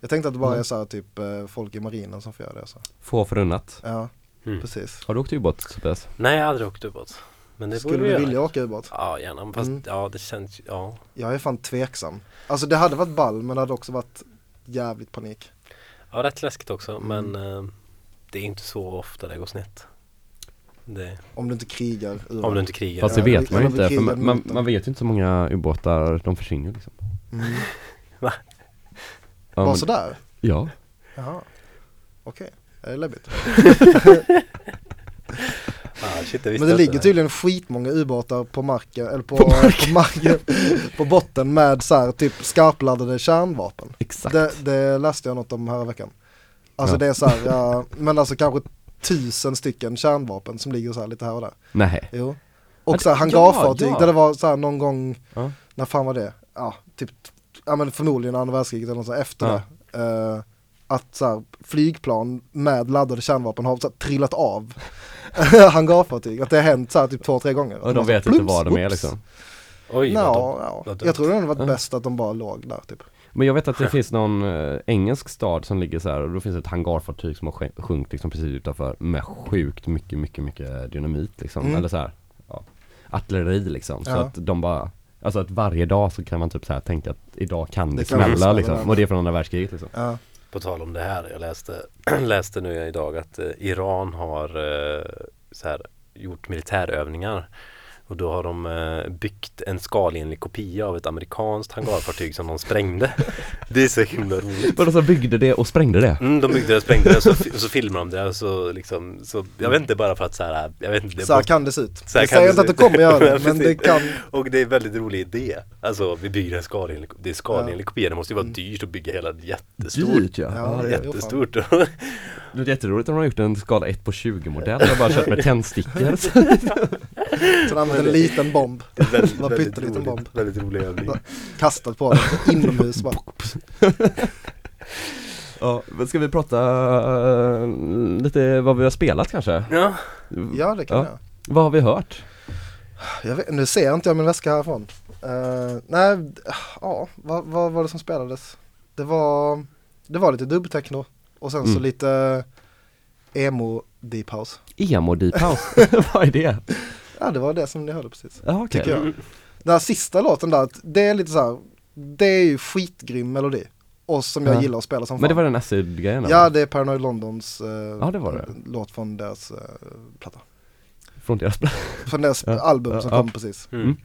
Jag tänkte att det bara Mm. är så här, typ eh, folk i marinen som får göra det så. Få förunnat Ja, Mm. precis. Har du åkt ubåt Tobias? Nej, jag har aldrig åkt ubåt. Men det Skulle du vilja åka ubåt? Ja, gärna. Fast Mm. ja, det känns ja. Jag är fan tveksam. Alltså det hade varit ball men det hade också varit jävligt panik. Ja, rätt läskigt också. Mm. Men eh, det är inte så ofta det går snett. Det, Om du inte krigar ur om du inte krigar. Fast det Ja, vet man ju inte, för man, man, man vet ju inte så många ubåtar, de försvinner liksom mm. Va? Ja, Bara men, sådär? ja, Jaha. Okej, det är läbbigt. Ah, shit, Men det ligger tydligen skitmånga ubåtar på marken, eller på, på marken, på, botten med så här, typ skarpladdade kärnvapen. exakt Det, det läste jag något om här veckan. Alltså Ja. det är så här, ja, men alltså kanske tusen stycken kärnvapen som ligger så här lite här och där. Nej, Jo. Och så här hangarfartyg ja. där det var så här någon gång, när fan var det? Ja, typ, ja men förmodligen andra världskriget eller något så efter det. Eh, att så här, flygplan med laddade kärnvapen har så här, trillat av hangarfartyg. Att det har hänt så här typ två, tre gånger. och de vet inte vad de är liksom Oj, ja. vad dumt. Jag tror det hade varit Ja. bäst att de bara låg där typ. Men jag vet att det finns någon eh, engelsk stad som ligger så här och då finns ett hangarfartyg som har sjunkit liksom precis utanför med sjukt mycket, mycket, mycket dynamit liksom. Mm. Eller så här, ja, artilleri liksom. Så Ja. att de bara Alltså att varje dag så kan man typ så här tänka att idag kan det, Det smälla liksom. Och det är från andra världskriget liksom. Ja. På tal om det här, jag läste, läste nu idag att eh, Iran har eh, så här, gjort militärövningar och då har de eh, byggt en skalenlig kopia av ett amerikanskt hangarfartyg som de sprängde. Det är så himla roligt. Vadå så byggde det och sprängde det? Mm, de byggde det, sprängde det och så, och så filmade de det och så liksom, så jag vet inte bara för att så här, jag vet inte. det är Så här kan det se ut. Så Jag säger inte att det kommer göra det, men det kan. Och det är en väldigt rolig idé. Alltså vi bygger en skalenlig, det är skalenlig kopia, det måste ju vara Mm. dyrt att bygga hela jättestort. Dyrt ja. Ja, ja Jättestort. det är jätteroligt om de har gjort en skala 1 på 20 modell och bara kört med tändstickor. Så en liten bomb, väldigt, väldigt, pytteliten roligt, bomb. väldigt rolig övning. kastat på den inomhus bara. ja, men ska vi prata eh, lite vad vi har spelat kanske? Ja, Ja det kan Ja. jag. Vad har vi hört? jag vet, nu ser inte jag min väska härifrån. Uh, nej, ja, vad, vad var det som spelades? Det var, det var lite dubbtechno och sen så Mm. lite emo deep house. Emo Deep House, vad är det? Ja det var det som ni hörde precis. Ja okej. Tycker jag. Den här sista låten där, det är lite så här, det är ju skitgrym melodi. Och som jag Ja. gillar att spela som Men det fan. var den acid-grejen? Ja det är Paranoid Londons eh, Ja, det var det. låt från deras eh, platta. Från deras Från deras Ja. album som Ja. kom precis. Mm.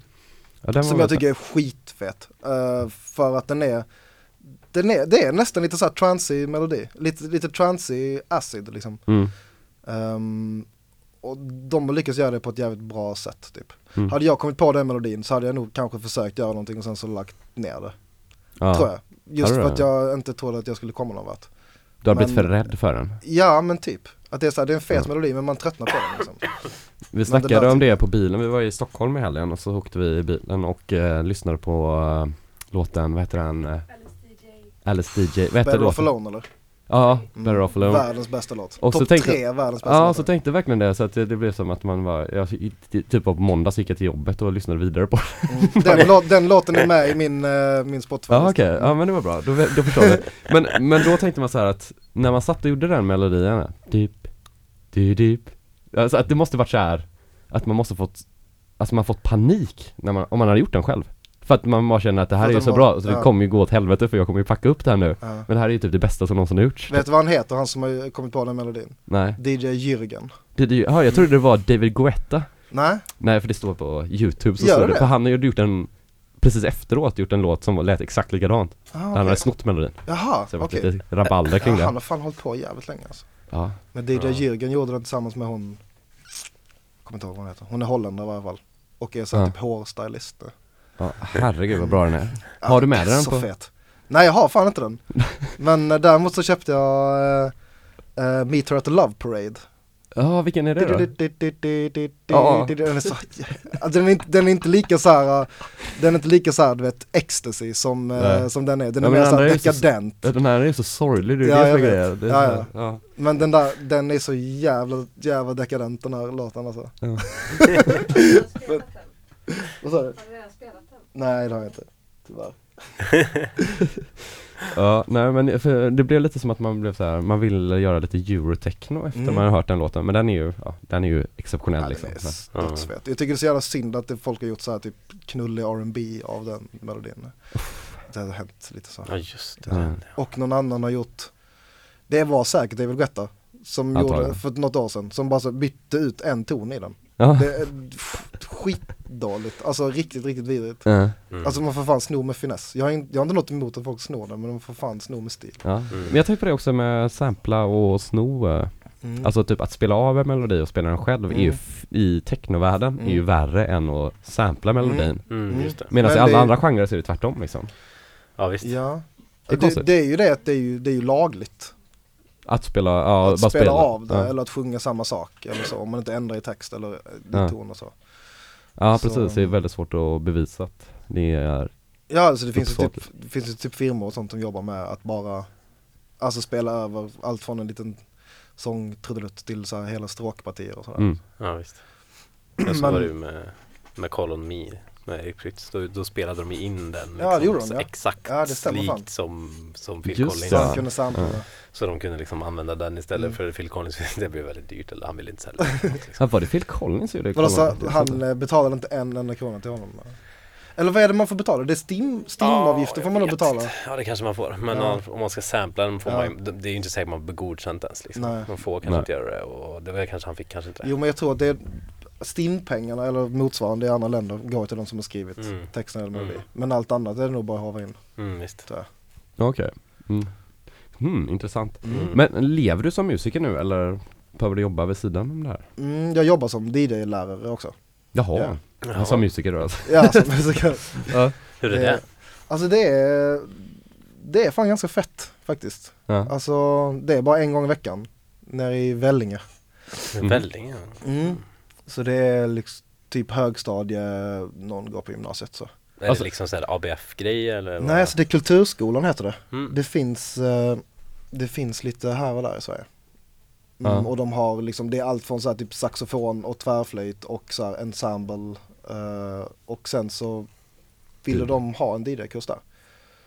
ja, den var Som jag tycker är skitfet. Eh, för att den är, den är, det är nästan lite såhär transig melodi. Lite, lite transig acid liksom. mm. Ehm, och de har lyckats göra det på ett jävligt bra sätt typ. Mm. Hade jag kommit på den melodin så hade jag nog kanske försökt göra någonting och sen så lagt ner det. ja. Tror jag. Just för det? att jag inte trodde att jag skulle komma någon vart. Du har blivit Men- för rädd för den? Ja men typ. Att det är, så här, det är en fet Ja. melodi men man tröttnar på den liksom. Vi det snackade där om det på bilen, vi var i Stockholm i helgen och så åkte vi i bilen och eh, lyssnade på eh, låten, vad heter den? Eh, Alice DJ, vad heter Better låten? Alone eller? Ja. Better Off Alone Världens bästa låt. Och så Topp tänkte- tre världens bästa Ja, låtar. så tänkte jag verkligen det så att det, det blev som att man var, jag, typ på måndag gick jag till jobbet och lyssnade vidare på Mm. Den, lå- den låten är med i min, uh, min Spotify Ja okej, ja men det var bra, då, då förstår jag men, men då tänkte man så här att när man satt och gjorde den melodin, deep, deep Alltså att det måste varit så här att man måste fått, alltså man fått panik när man, om man hade gjort den själv För att man bara känner att det här är ju så bra, så det ja. kommer ju gå åt helvete för jag kommer ju packa upp det här nu Ja. Men det här är ju typ det bästa som någonsin har gjorts Vet du vad han heter, han som har kommit på den melodin? Nej, DJ Jürgen det, ja, jag trodde det var David Guetta Nej? Nej för det står på youtube så Gör står det det, för han har ju gjort en Precis efteråt gjort en låt som lät exakt likadant Ah, Han okej. hade snott melodin Jaha, Så det var okej. lite rabalder kring Ja, det han har fan hållit på jävligt länge alltså. Ja, Men DJ Ja. Jürgen gjorde den tillsammans med hon Kommer inte ihåg vad hon heter, hon är holländare i alla fall Och är så här Ja. typ hårstylist ja herregud vad bra den är Har du med dig den Så på- fet Nej jag har fan inte den Men eh, däremot så köpte jag uh, uh, Meet Her at the Love Parade Ja, vilken är det då? Ja. Den är så, den, är inte, den är inte lika så här, uh, den är inte lika så här, du vet, ecstasy som, uh, Nej. som den är. Den Ja, är mer så här andra är så- dekadent. Ja, Den här är så sorglig, det är Ja, det som är Ja, så här- ja. Men den där, den är så jävla, jävla dekadent den här låten alltså. Ja. Vad sa du? Nej det har jag inte, tyvärr. ja, nej men för det blev lite som att man blev så här, man ville göra lite eurotechno efter Mm. man har hört den låten, men den är ju, ja, den är ju exceptionell Ja, liksom. den är dödsfet. Jag tycker det är så jävla synd att det, folk har gjort så här typ knullig R&B av den melodin. Det har hänt lite så. Ja just det. Mm. Och någon annan har gjort, det var säkert David Guetta som Antagligen. gjorde för något år sedan, som bara så bytte ut en ton i den. Ja. Det är f- skitdåligt, alltså riktigt, riktigt vidrigt. Mm. Alltså man får fan sno med finess. Jag har, in, jag har inte något emot att folk snor den men man får fan sno med stil. Ja. Mm. Men jag tänkte på det också med sampla och sno eh, Mm. Alltså typ att spela av en melodi och spela den själv är ju Mm. f- i technovärlden är ju Mm. värre än att sampla melodin Mm. Mm, Mm. det. Medan i Men alla det- andra genrer så är det tvärtom liksom Ja visst. Ja. Det är Det, det är ju det att det är ju, det är ju lagligt. Att spela, ja att bara spela, spela av det ja. eller att sjunga samma sak eller så. Om man inte ändrar i text eller i Ja. ton och så. Ja Så- precis, det är väldigt svårt att bevisa att det är Ja alltså det finns ju typ, det finns ju typ firmor och sånt som jobbar med att bara Alltså spela över allt från en liten sång trudelutt till så här hela stråkpartier och sådär. mm. Ja visst. Jag så var det ju med, med Call on Me. Erik Prytz. Då, då spelade de in den. Ja, det gjorde de, så ja. Exakt Ja, det fan. likt som, som Phil Just Collins. Så Ja. kunde sampla Ja. Så de kunde liksom använda den istället Mm. för Phil Collins. Det blev väldigt dyrt eller han ville inte sälja. Liksom. Var det Phil Collins gjorde? Vadå, så Kolla, han eh, betalade inte en enda krona till honom? Eller vad är det man får betala? Det är Steam, Steam-avgifter Ja, får man nog betala. Ja det kanske man får. Men Ja. om man ska sampla den får Ja. man ju, det är ju inte säkert man blir godkänt ens liksom. Nej. Man får kanske Nej. inte göra det och det var kanske han fick kanske inte. Jo men jag tror att det är Steam-pengarna eller motsvarande i andra länder går till de som har skrivit Mm. texten eller melodi. Mm. Men allt annat är det nog bara att hava in. Mm, visst. Okej. Mm. Hmm, intressant. Mm. Men lever du som musiker nu eller behöver du jobba vid sidan om det här? Mm, jag jobbar som DJ-lärare också. Jaha, Ja. som musiker då alltså? Ja, som musiker. Ja. Hur är det? Alltså det är, det är fan ganska fett faktiskt. Ja. Alltså det är bara en gång i veckan. Nere i Vellinge. Mm. Vällinge. Mm. Så det är liksom typ högstadie, någon går på gymnasiet så. Är Alltså- det liksom såhär ABF-grej eller? vad? Nej, så det är Kulturskolan heter det. Mm. Det finns, eh, det finns lite här och där i Sverige. Mm, Ja. Och de har liksom, det är allt från så här typ saxofon och tvärflöjt och så här ensemble. eh, och sen så ville Kul. de ha en DJ-kurs där.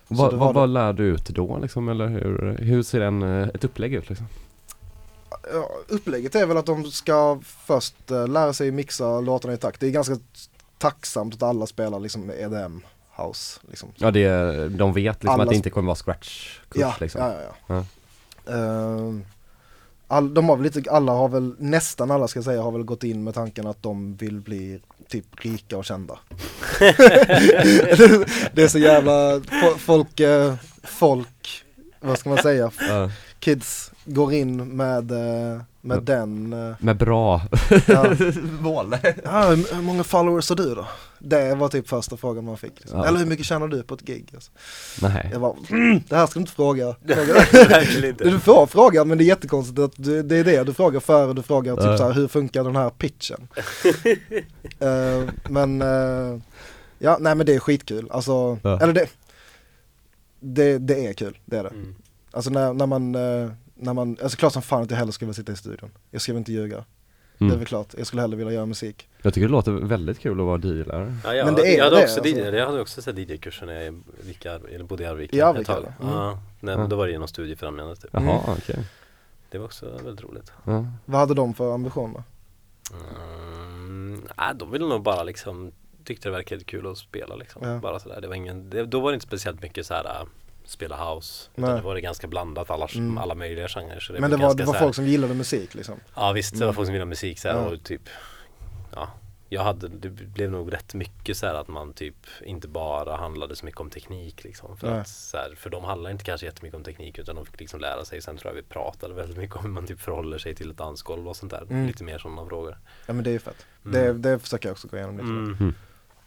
Vad, var vad lär du ut då liksom? Eller hur, hur ser en, eh, ett upplägg ut liksom? Upplägget är väl att de ska först eh, lära sig mixa låtarna i takt. Det är ganska tacksamt att alla spelar liksom EDM house. Liksom. Ja det, är- de vet liksom Alla att det inte kommer vara scratch-kurs Ja, liksom? ja, ja, ja. Ja. Ehm, all, de har väl lite, alla har väl, nästan alla ska jag säga, har väl gått in med tanken att de vill bli typ rika och kända. det är så jävla, fo- folk, eh, folk, vad ska man säga. Kids går in med, eh, med Ja. den eh, Med bra ja. mål. Ja, hur hur många followers har du då? Det var typ första frågan man fick. Liksom. Ja. Eller hur mycket tjänar du på ett gig? Alltså. Nej. Jag bara, mm, det här ska du inte fråga. fråga. Du får frågan men det är jättekonstigt att du, det är det du frågar före du frågar typ så här, hur funkar den här pitchen? Eh, men, eh, ja nej men det är skitkul. Alltså, eller det, det, det är kul, det är det. Mm. Alltså när, när man, eh, när man, alltså klart som fan att jag hellre skulle vilja sitta i studion. Jag ska väl inte ljuga. Det är Mm. väl klart, jag skulle hellre vilja göra musik. Jag tycker det låter väldigt kul att vara DJ-lärare. Ja, jag, Men det är jag hade det, också alltså. DJ, jag hade också sett DJ-kursen när jag Ar- eller bodde i Arvika I Arvika? Mm. Ja, nej, Ja. då var det genom studiefrämjandet typ. Jaha, okej. Det var också väldigt roligt. Ja. Vad hade de för ambitioner? Mm, nej, de ville nog bara liksom Tyckte det verkade kul att spela liksom. Ja. Bara sådär. Det var ingen, det, då var det inte speciellt mycket så här äh, spela house. Utan Nej. det var det ganska blandat alla, Mm. alla möjliga genrer. Så det Men det var, det var folk som gillade musik liksom? Ja visst, det var Mm. folk som gillade musik så här, och typ Ja jag hade, det blev nog rätt mycket så här att man typ inte bara handlade så mycket om teknik liksom. För, Nej. att, så här, för de handlar inte kanske jättemycket om teknik utan de fick liksom lära sig. Sen tror jag vi pratade väldigt mycket om hur man typ förhåller sig till ett dansgolv och sånt där. Mm. Lite mer sådana frågor. Ja men det är ju fett. Mm. Det, det försöker jag också gå igenom lite. Mm. Mm.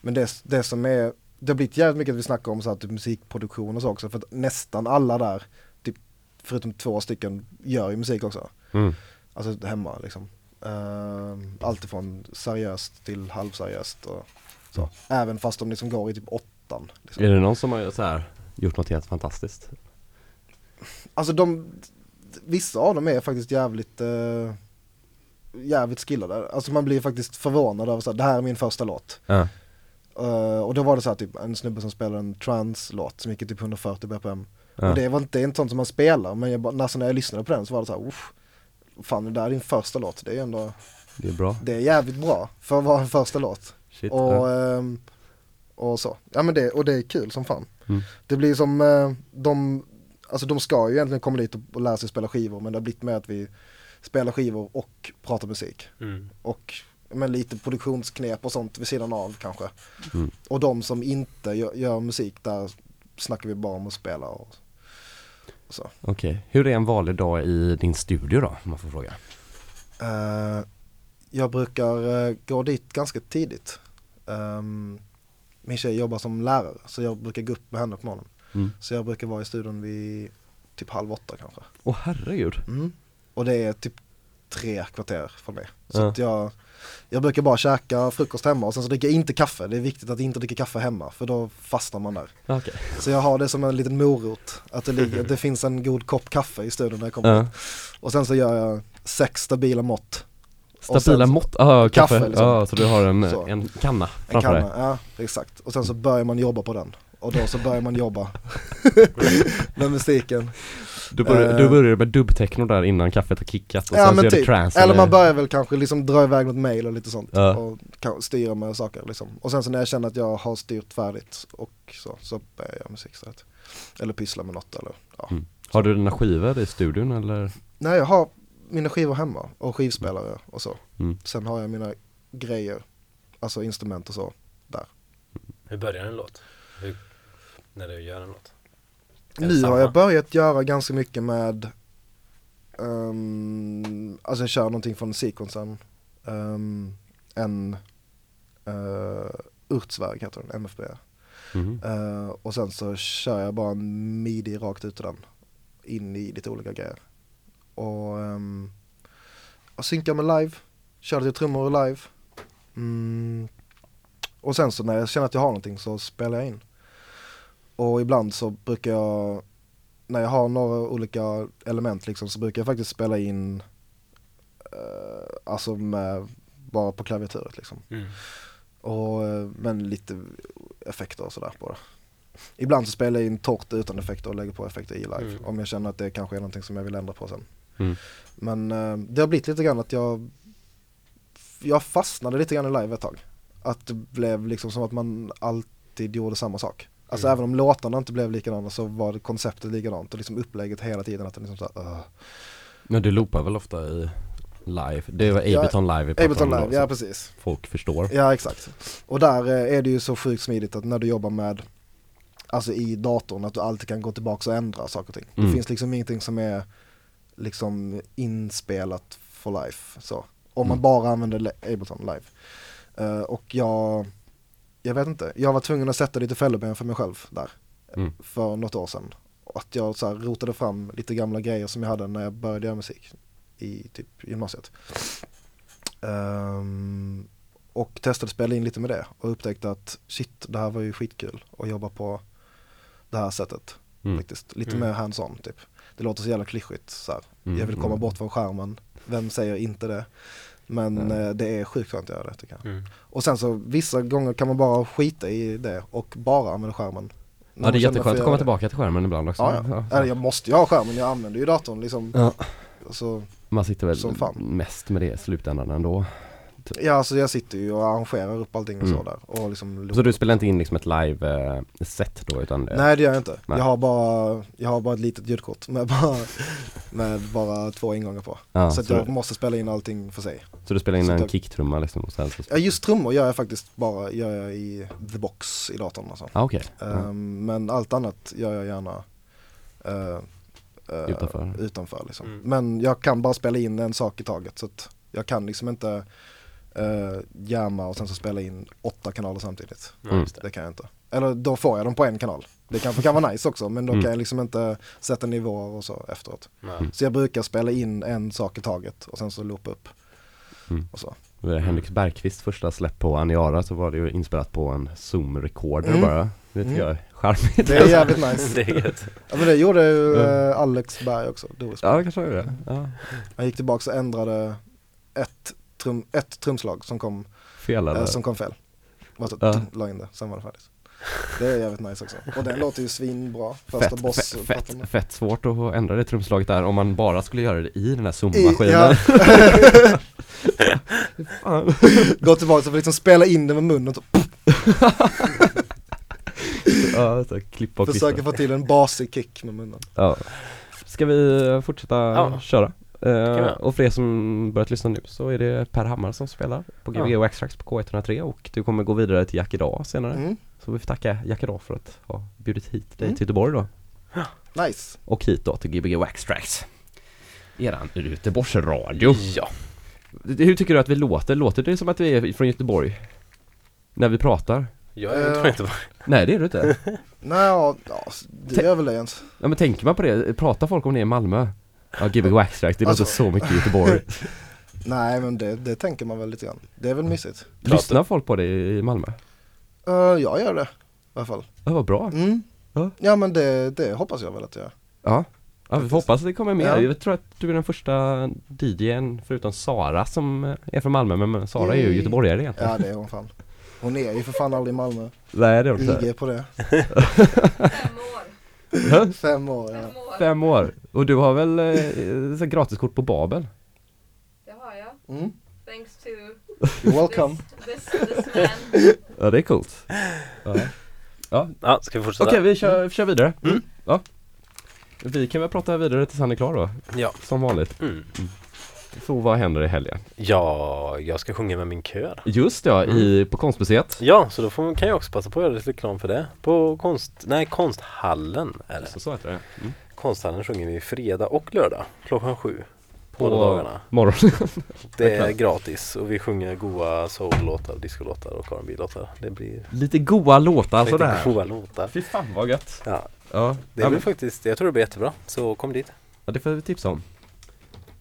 Men det, det som är, det har blivit jävligt mycket att vi snackar om så här, typ musikproduktion och så också för att nästan alla där, typ förutom två stycken, gör ju musik också. Mm. Alltså hemma liksom. Uh, allt ifrån seriöst till halvseriöst och så. Även fast de liksom går i typ åttan. Liksom. Är det någon som har så här, gjort något helt fantastiskt? Alltså de, vissa av dem är faktiskt jävligt, uh, jävligt skillade. Alltså man blir faktiskt förvånad över så här, det här är min första låt. Ja. Uh, och då var det så här typ en snubbe som spelade en trance-låt som gick i typ 140 bpm. Ja. Och det var inte en sån som man spelar, men jag bara, alltså när jag lyssnade på den så var det så här, uff, fan det där är din första låt, det är ändå, Det är bra. det är jävligt bra för att vara en första låt. Shit. Och, ja. ehm, och så, ja men det, och det är kul som fan. Mm. Det blir som, eh, de, alltså de ska ju egentligen komma dit och, och lära sig spela skivor, men det har blivit med att vi spelar skivor och pratar musik. Mm. Och men lite produktionsknep och sånt vid sidan av kanske. Mm. Och de som inte gör, gör musik, där snackar vi bara om att spela och så. Okej, hur är en vanlig dag i din studio då, om man får fråga? Eh, jag brukar eh, gå dit ganska tidigt. Ehm, min tjej jobbar som lärare så jag brukar gå upp med henne på morgonen. Mm. Så jag brukar vara i studion vid typ halv åtta kanske. Åh herregud. Mm. Och det är typ tre kvarter från mig. Så Ja. att jag, jag brukar bara käka frukost hemma och sen så dricker jag inte kaffe. Det är viktigt att inte dricka kaffe hemma för då fastnar man där. Okej. Så jag har det som en liten morot. Att det, ligger, det finns en god kopp kaffe i studion när jag kommer dit. Och sen så gör jag sex stabila mått. Stabila sen- mått, ja kaffe, Kaffe, liksom. ja så du har en, Så. en kanna En framför dig kanna, ja exakt. Och sen så börjar man jobba på den. Och då så börjar man jobba med musiken. Du börjar, Eh. du börjar med dubbtechno där innan kaffet har kickat och Ja sen så men typ. trance Eller man börjar väl kanske liksom dra iväg något mail och lite sånt. Ja. Och styra med saker liksom. Och sen så när jag känner att jag har styrt färdigt och så, så börjar jag göra musik istället. Eller pyssla med något eller ja. Mm. Har du dina skivor i studion eller? Nej jag har mina skivor hemma och skivspelare och så. Mm. Sen har jag mina grejer, alltså instrument och så. Hur börjar en låt? Hur, när du gör det Nu har jag börjat göra ganska mycket med um, Alltså jag kör någonting från sequensen um, En uh, Urtsväg heter den, MFB Mhm. Eh, Och sen så kör jag bara en midi rakt ut ur den In i lite olika grejer. Och um, Jag synkar med live Kör lite trummor live. Mm. Och sen så när jag känner att jag har någonting så spelar jag in och ibland så brukar jag, när jag har några olika element liksom så brukar jag faktiskt spela in eh, Alltså med, bara på klaviaturet liksom. Mm. Och, eh, men lite effekter och sådär på det. Ibland så spelar jag in torrt utan effekter och lägger på effekter i live. Mm. Om jag känner att det kanske är någonting som jag vill ändra på sen. Mm. Men eh, det har blivit lite grann att jag Jag fastnade lite grann i live ett tag. Att det blev liksom som att man alltid gjorde samma sak. Alltså Mm. även om låtarna inte blev likadana så var konceptet likadant och liksom upplägget hela tiden att det liksom såhär uh. Men du loopar väl ofta i live? Det var Ja, Ableton live vi Ableton då, live, så ja precis. Folk förstår Ja exakt. Och där eh, är det ju så sjukt smidigt att när du jobbar med Alltså i datorn att du alltid kan gå tillbaka och ändra saker och ting. Mm. Det finns liksom ingenting som är liksom inspelat for life så. Om man Mm. bara använder le- Ableton live. Eh, och jag, jag vet inte, jag var tvungen att sätta lite fälleben för mig själv där. Mm. För något år sedan. Att jag så här rotade fram lite gamla grejer som jag hade när jag började göra musik i typ gymnasiet. Ehm, och testade spela in lite med det och upptäckte att shit, det här var ju skitkul att jobba på det här sättet Mm. faktiskt. Lite Mm. mer hands-on typ. Det låter så jävla klyschigt så här. Mm. Jag vill komma Mm. bort från skärmen. Vem säger inte det? Men Ja. eh, det är sjukt skönt att göra det tycker jag. Mm. Och sen så vissa gånger kan man bara skita i det och bara använda skärmen. Ja det är jätteskönt att komma det. tillbaka till skärmen ibland också Ja, ja. Eller jag måste ju ha skärmen, jag använder ju datorn liksom. Ja. Så, Man sitter väl mest med det i slutändan ändå ja alltså jag sitter ju och arrangerar upp allting och så Mm. där. Och liksom Så du spelar inte in liksom ett live-set då utan det- Nej det gör jag inte. Nej. Jag har bara, jag har bara ett litet ljudkort med bara, med bara två ingångar på. ja, så så, att jag du, måste spela in allting för sig. så du spelar in så en att- kicktrumma liksom och sen så Ja just trummor gör jag faktiskt bara, gör jag i the box i datorn alltså. ah, okej, ja. Ehm, men allt annat gör jag gärna eh, eh, Utanför. utanför liksom. Mm. Men jag kan bara spela in en sak i taget så att jag kan liksom inte uh, jamma och sen så spela in åtta kanaler samtidigt. Just det. Kan jag inte. Eller då får jag dem på en kanal. Det kanske kan vara nice också men då Mm. kan jag liksom inte sätta nivåer och så efteråt. Mm. Så jag brukar spela in en sak i taget och sen så loopa upp. Mm. Och så. Henrik Bergqvist första släpp på Aniara så var det ju inspelat på en zoom-recorder Mm. bara Det tycker Mm. jag är charmigt Det är jävligt nice. Det är. Ja men det gjorde ju eh, Alex Berg också, Doris Ja kanske det, ja. Han gick tillbaka och ändrade ett, trum, ett trumslag som kom, Fel eh, eller? som kom fel. Bara så, Ja. tum, la in det, sen var det färdigt. Det är jävligt nice också. Och den låter ju svinbra. Första Fett, boss fett, fett, fett svårt att ändra det trumslaget där om man bara skulle göra det i den här zoom-maskinen ja, gå tillbaka och liksom spela in det med munnen och Ja, så klippa och försöka få till en basig kick med munnen. ja. Ska vi fortsätta Ja. köra? Eh, vi. och för er som börjat lyssna nu så är det Per Hammar som spelar på Gbg Ja. Waxtrax på K103 och du kommer gå vidare till Jack idag senare Mm, Så vi får tacka Jack idag för att ha bjudit hit dig Mm. till Göteborg då nice. Och hit då till Gbg Waxtrax Eran Göteborgsradio Ja. Hur tycker du att vi låter? Låter det som att vi är från Göteborg? När vi pratar? Jag Eh. tror inte på Nej det är du inte Nej, ja, det gör väl det Jens. Ja men tänker man på det, pratar folk om det i Malmö? Ja, Gbg Waxtrax, det låter Alltså- så mycket i Göteborg Nej men det, det tänker man väl lite grann. Det är väl mysigt. Lyssnar folk på det i Malmö? Uh, jag gör det i alla fall. Ja vad bra Mm. Ja. Ja men det, det hoppas jag väl att jag gör. Ja Ja, vi får hoppas att det kommer mer. Ja. Jag tror att du är den första DJn förutom Sara som eh, är från Malmö men Sara är ju göteborgare egentligen. Ja det är hon fan. Hon är ju för fan aldrig i Malmö. Nej det är hon inte. IG på det. Fem år. Fem år ja. Fem år. Fem år. Och du har väl eh, gratiskort på Babel? Det har jag. Mm. Thanks to You're welcome. this, this, this man. Ja det är coolt. Ja. Ja, Ja, ska vi fortsätta? Okej vi kör, vi kör vidare. Mm. Ja. Vi kan väl prata vidare tills han är klar då, Ja. som vanligt. Mm. Så vad händer i helgen? Ja, jag ska sjunga med min kör. Just ja, i, på konstmuseet. Ja, så då får, kan jag också passa på att göra lite reklam för det. På konst, nej, konsthallen är det. Så, så heter det. Mm. Konsthallen sjunger vi fredag och lördag klockan sju. På Båda dagarna. morgonen. Det är gratis och vi sjunger goa soul-låtar, discolåtar och R&B-låtar. Det blir Lite goa låtar riktigt sådär. goa låtar. Fy fan vad gött. Ja, Ja, det ja, blir men, faktiskt, jag tror det blir jättebra. Så kom dit. ja det får vi tipsa om.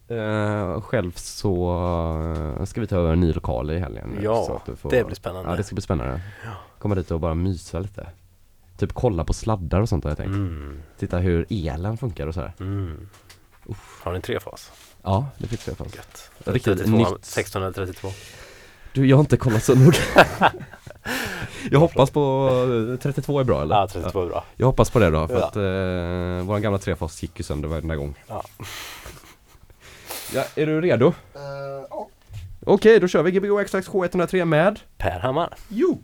Eh, själv så eh, ska vi ta över en ny lokal i helgen. Ja, får, Det blir spännande. Ja det ska bli spännande. Ja. Komma dit och bara mysa lite. Typ kolla på sladdar och sånt har jag tänkt. Mm, Titta hur elen funkar och så här. mm. Har ni en trefas? Ja, det fick fast. Gött. Riktigt 32, nytt. 16 eller 32? Du, jag har inte kollat så noga. jag hoppas på eh, 32 är bra eller? Ja, 32 är bra. Jag hoppas på det då, för Ja. att eh, våran gamla trefas gick ju sönder varenda gång. Ja. Ja, är du redo? Eh, ja. Okej, då kör vi Gbg XX H103 med Per Hammar. Jo!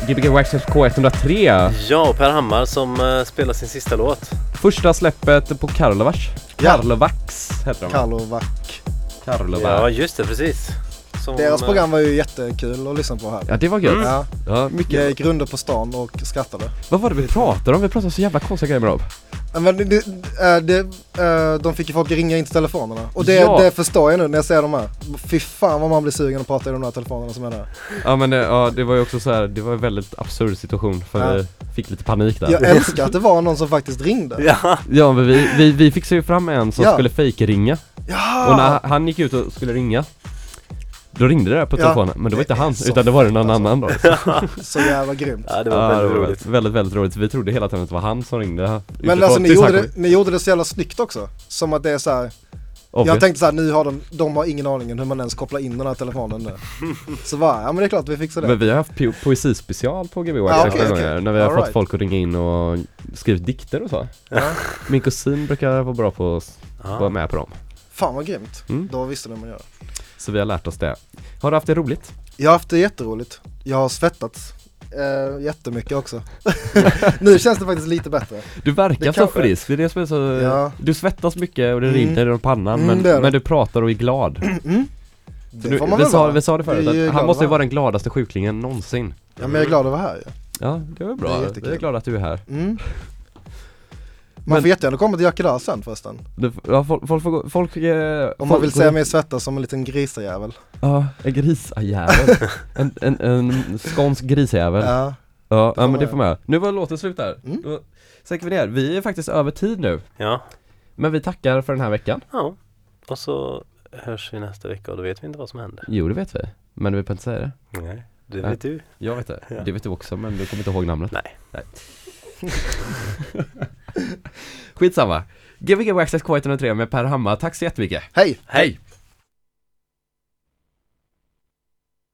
Gbg Waxxed K103 Ja, och Per Hammar som eh, spelar sin sista låt. Första släppet på Karlovac Ja. Karlovax heter de Karlovac. Karlovac Ja, ja. just det, precis. Som, Deras eh, program var ju jättekul att lyssna på här. det var gött Mm. Ja, Ja, mycket jag gick runt på stan och skrattade. Vad var det vi pratade om? Vi pratade så jävla konstiga grejer med dem Ja, Men det, det, det, äh, de fick ju folk ringa in till telefonerna. Och det, Ja. det förstår jag nu när jag ser de här. Fy fan vad man blir sugen att prata i de där telefonerna som är där. Ja men det, ja, det var ju också så här, det var en väldigt absurd situation för Ja. vi fick lite panik där Jag älskar att det var någon som faktiskt ringde. Ja, Ja men vi, vi, vi fixade ju fram en som Ja. skulle fejkringa Ja! Och när han gick ut och skulle ringa Då ringde det där på Ja. telefonen, men det var inte han utan det var det någon annan då Så jävla grymt. ja det var Ja, väldigt det var roligt. Väldigt, väldigt roligt. Vi trodde hela tiden att det var han som ringde Men alltså ni gjorde, det, ni gjorde det så jävla snyggt också. Som att det är så här. Obvious. Jag tänkte så här, nu har de, de har ingen aning om hur man ens kopplar in den här telefonen nu. Så bara, ja men det är klart vi fixar det. Men vi har haft po- poesispecial på Gbg Ja, ja, okej. gånger När vi har All fått right. folk att ringa in och skrivit dikter och så Ja. Min kusin brukar vara bra på att vara Ja. med på dem Fan vad grymt. Mm. Då visste ni hur man gör. Så vi har lärt oss det Har du haft det roligt? Jag har haft det jätteroligt. Jag har svettats. Eh, jättemycket också. nu känns det faktiskt lite bättre. Du verkar Det så frisk, det är det som är så Ja. Du svettas mycket och det Mm. rinner i pannan Mm, men, det är det. men du pratar och är glad Mm. Det man vi, sa, vi sa det är förut, att han måste ju va? vara den gladaste sjuklingen någonsin Ja men jag är glad att vara här ju. Ja, det var Det bra. är Vi jättekul. är glada att du är här Mm. Man Men- får jättegärna komma till Yakida sen förresten. du, ja, folk, folk, gå- folk, eh, Om folk man vill se mig svettas som en liten grisajävel. Ja, en grisajävel en, en, en skånsk grisjävel Ja, Ja. ja, men man det får man göra Nu var låten slut där Mm. Då sänker vi ner, vi är faktiskt över tid nu ja. Men vi tackar för den här veckan Ja. Och så hörs vi nästa vecka och då vet vi inte vad som händer. Jo det vet vi, men vi behöver inte säga det Nej, det Nej. vet du. Jag vet det, Ja. det vet du också men du kommer inte ihåg namnet Nej. Skitsamma Gbg Waxxed K103 med Per Hammar, tack så jättemycket Hej! Hej!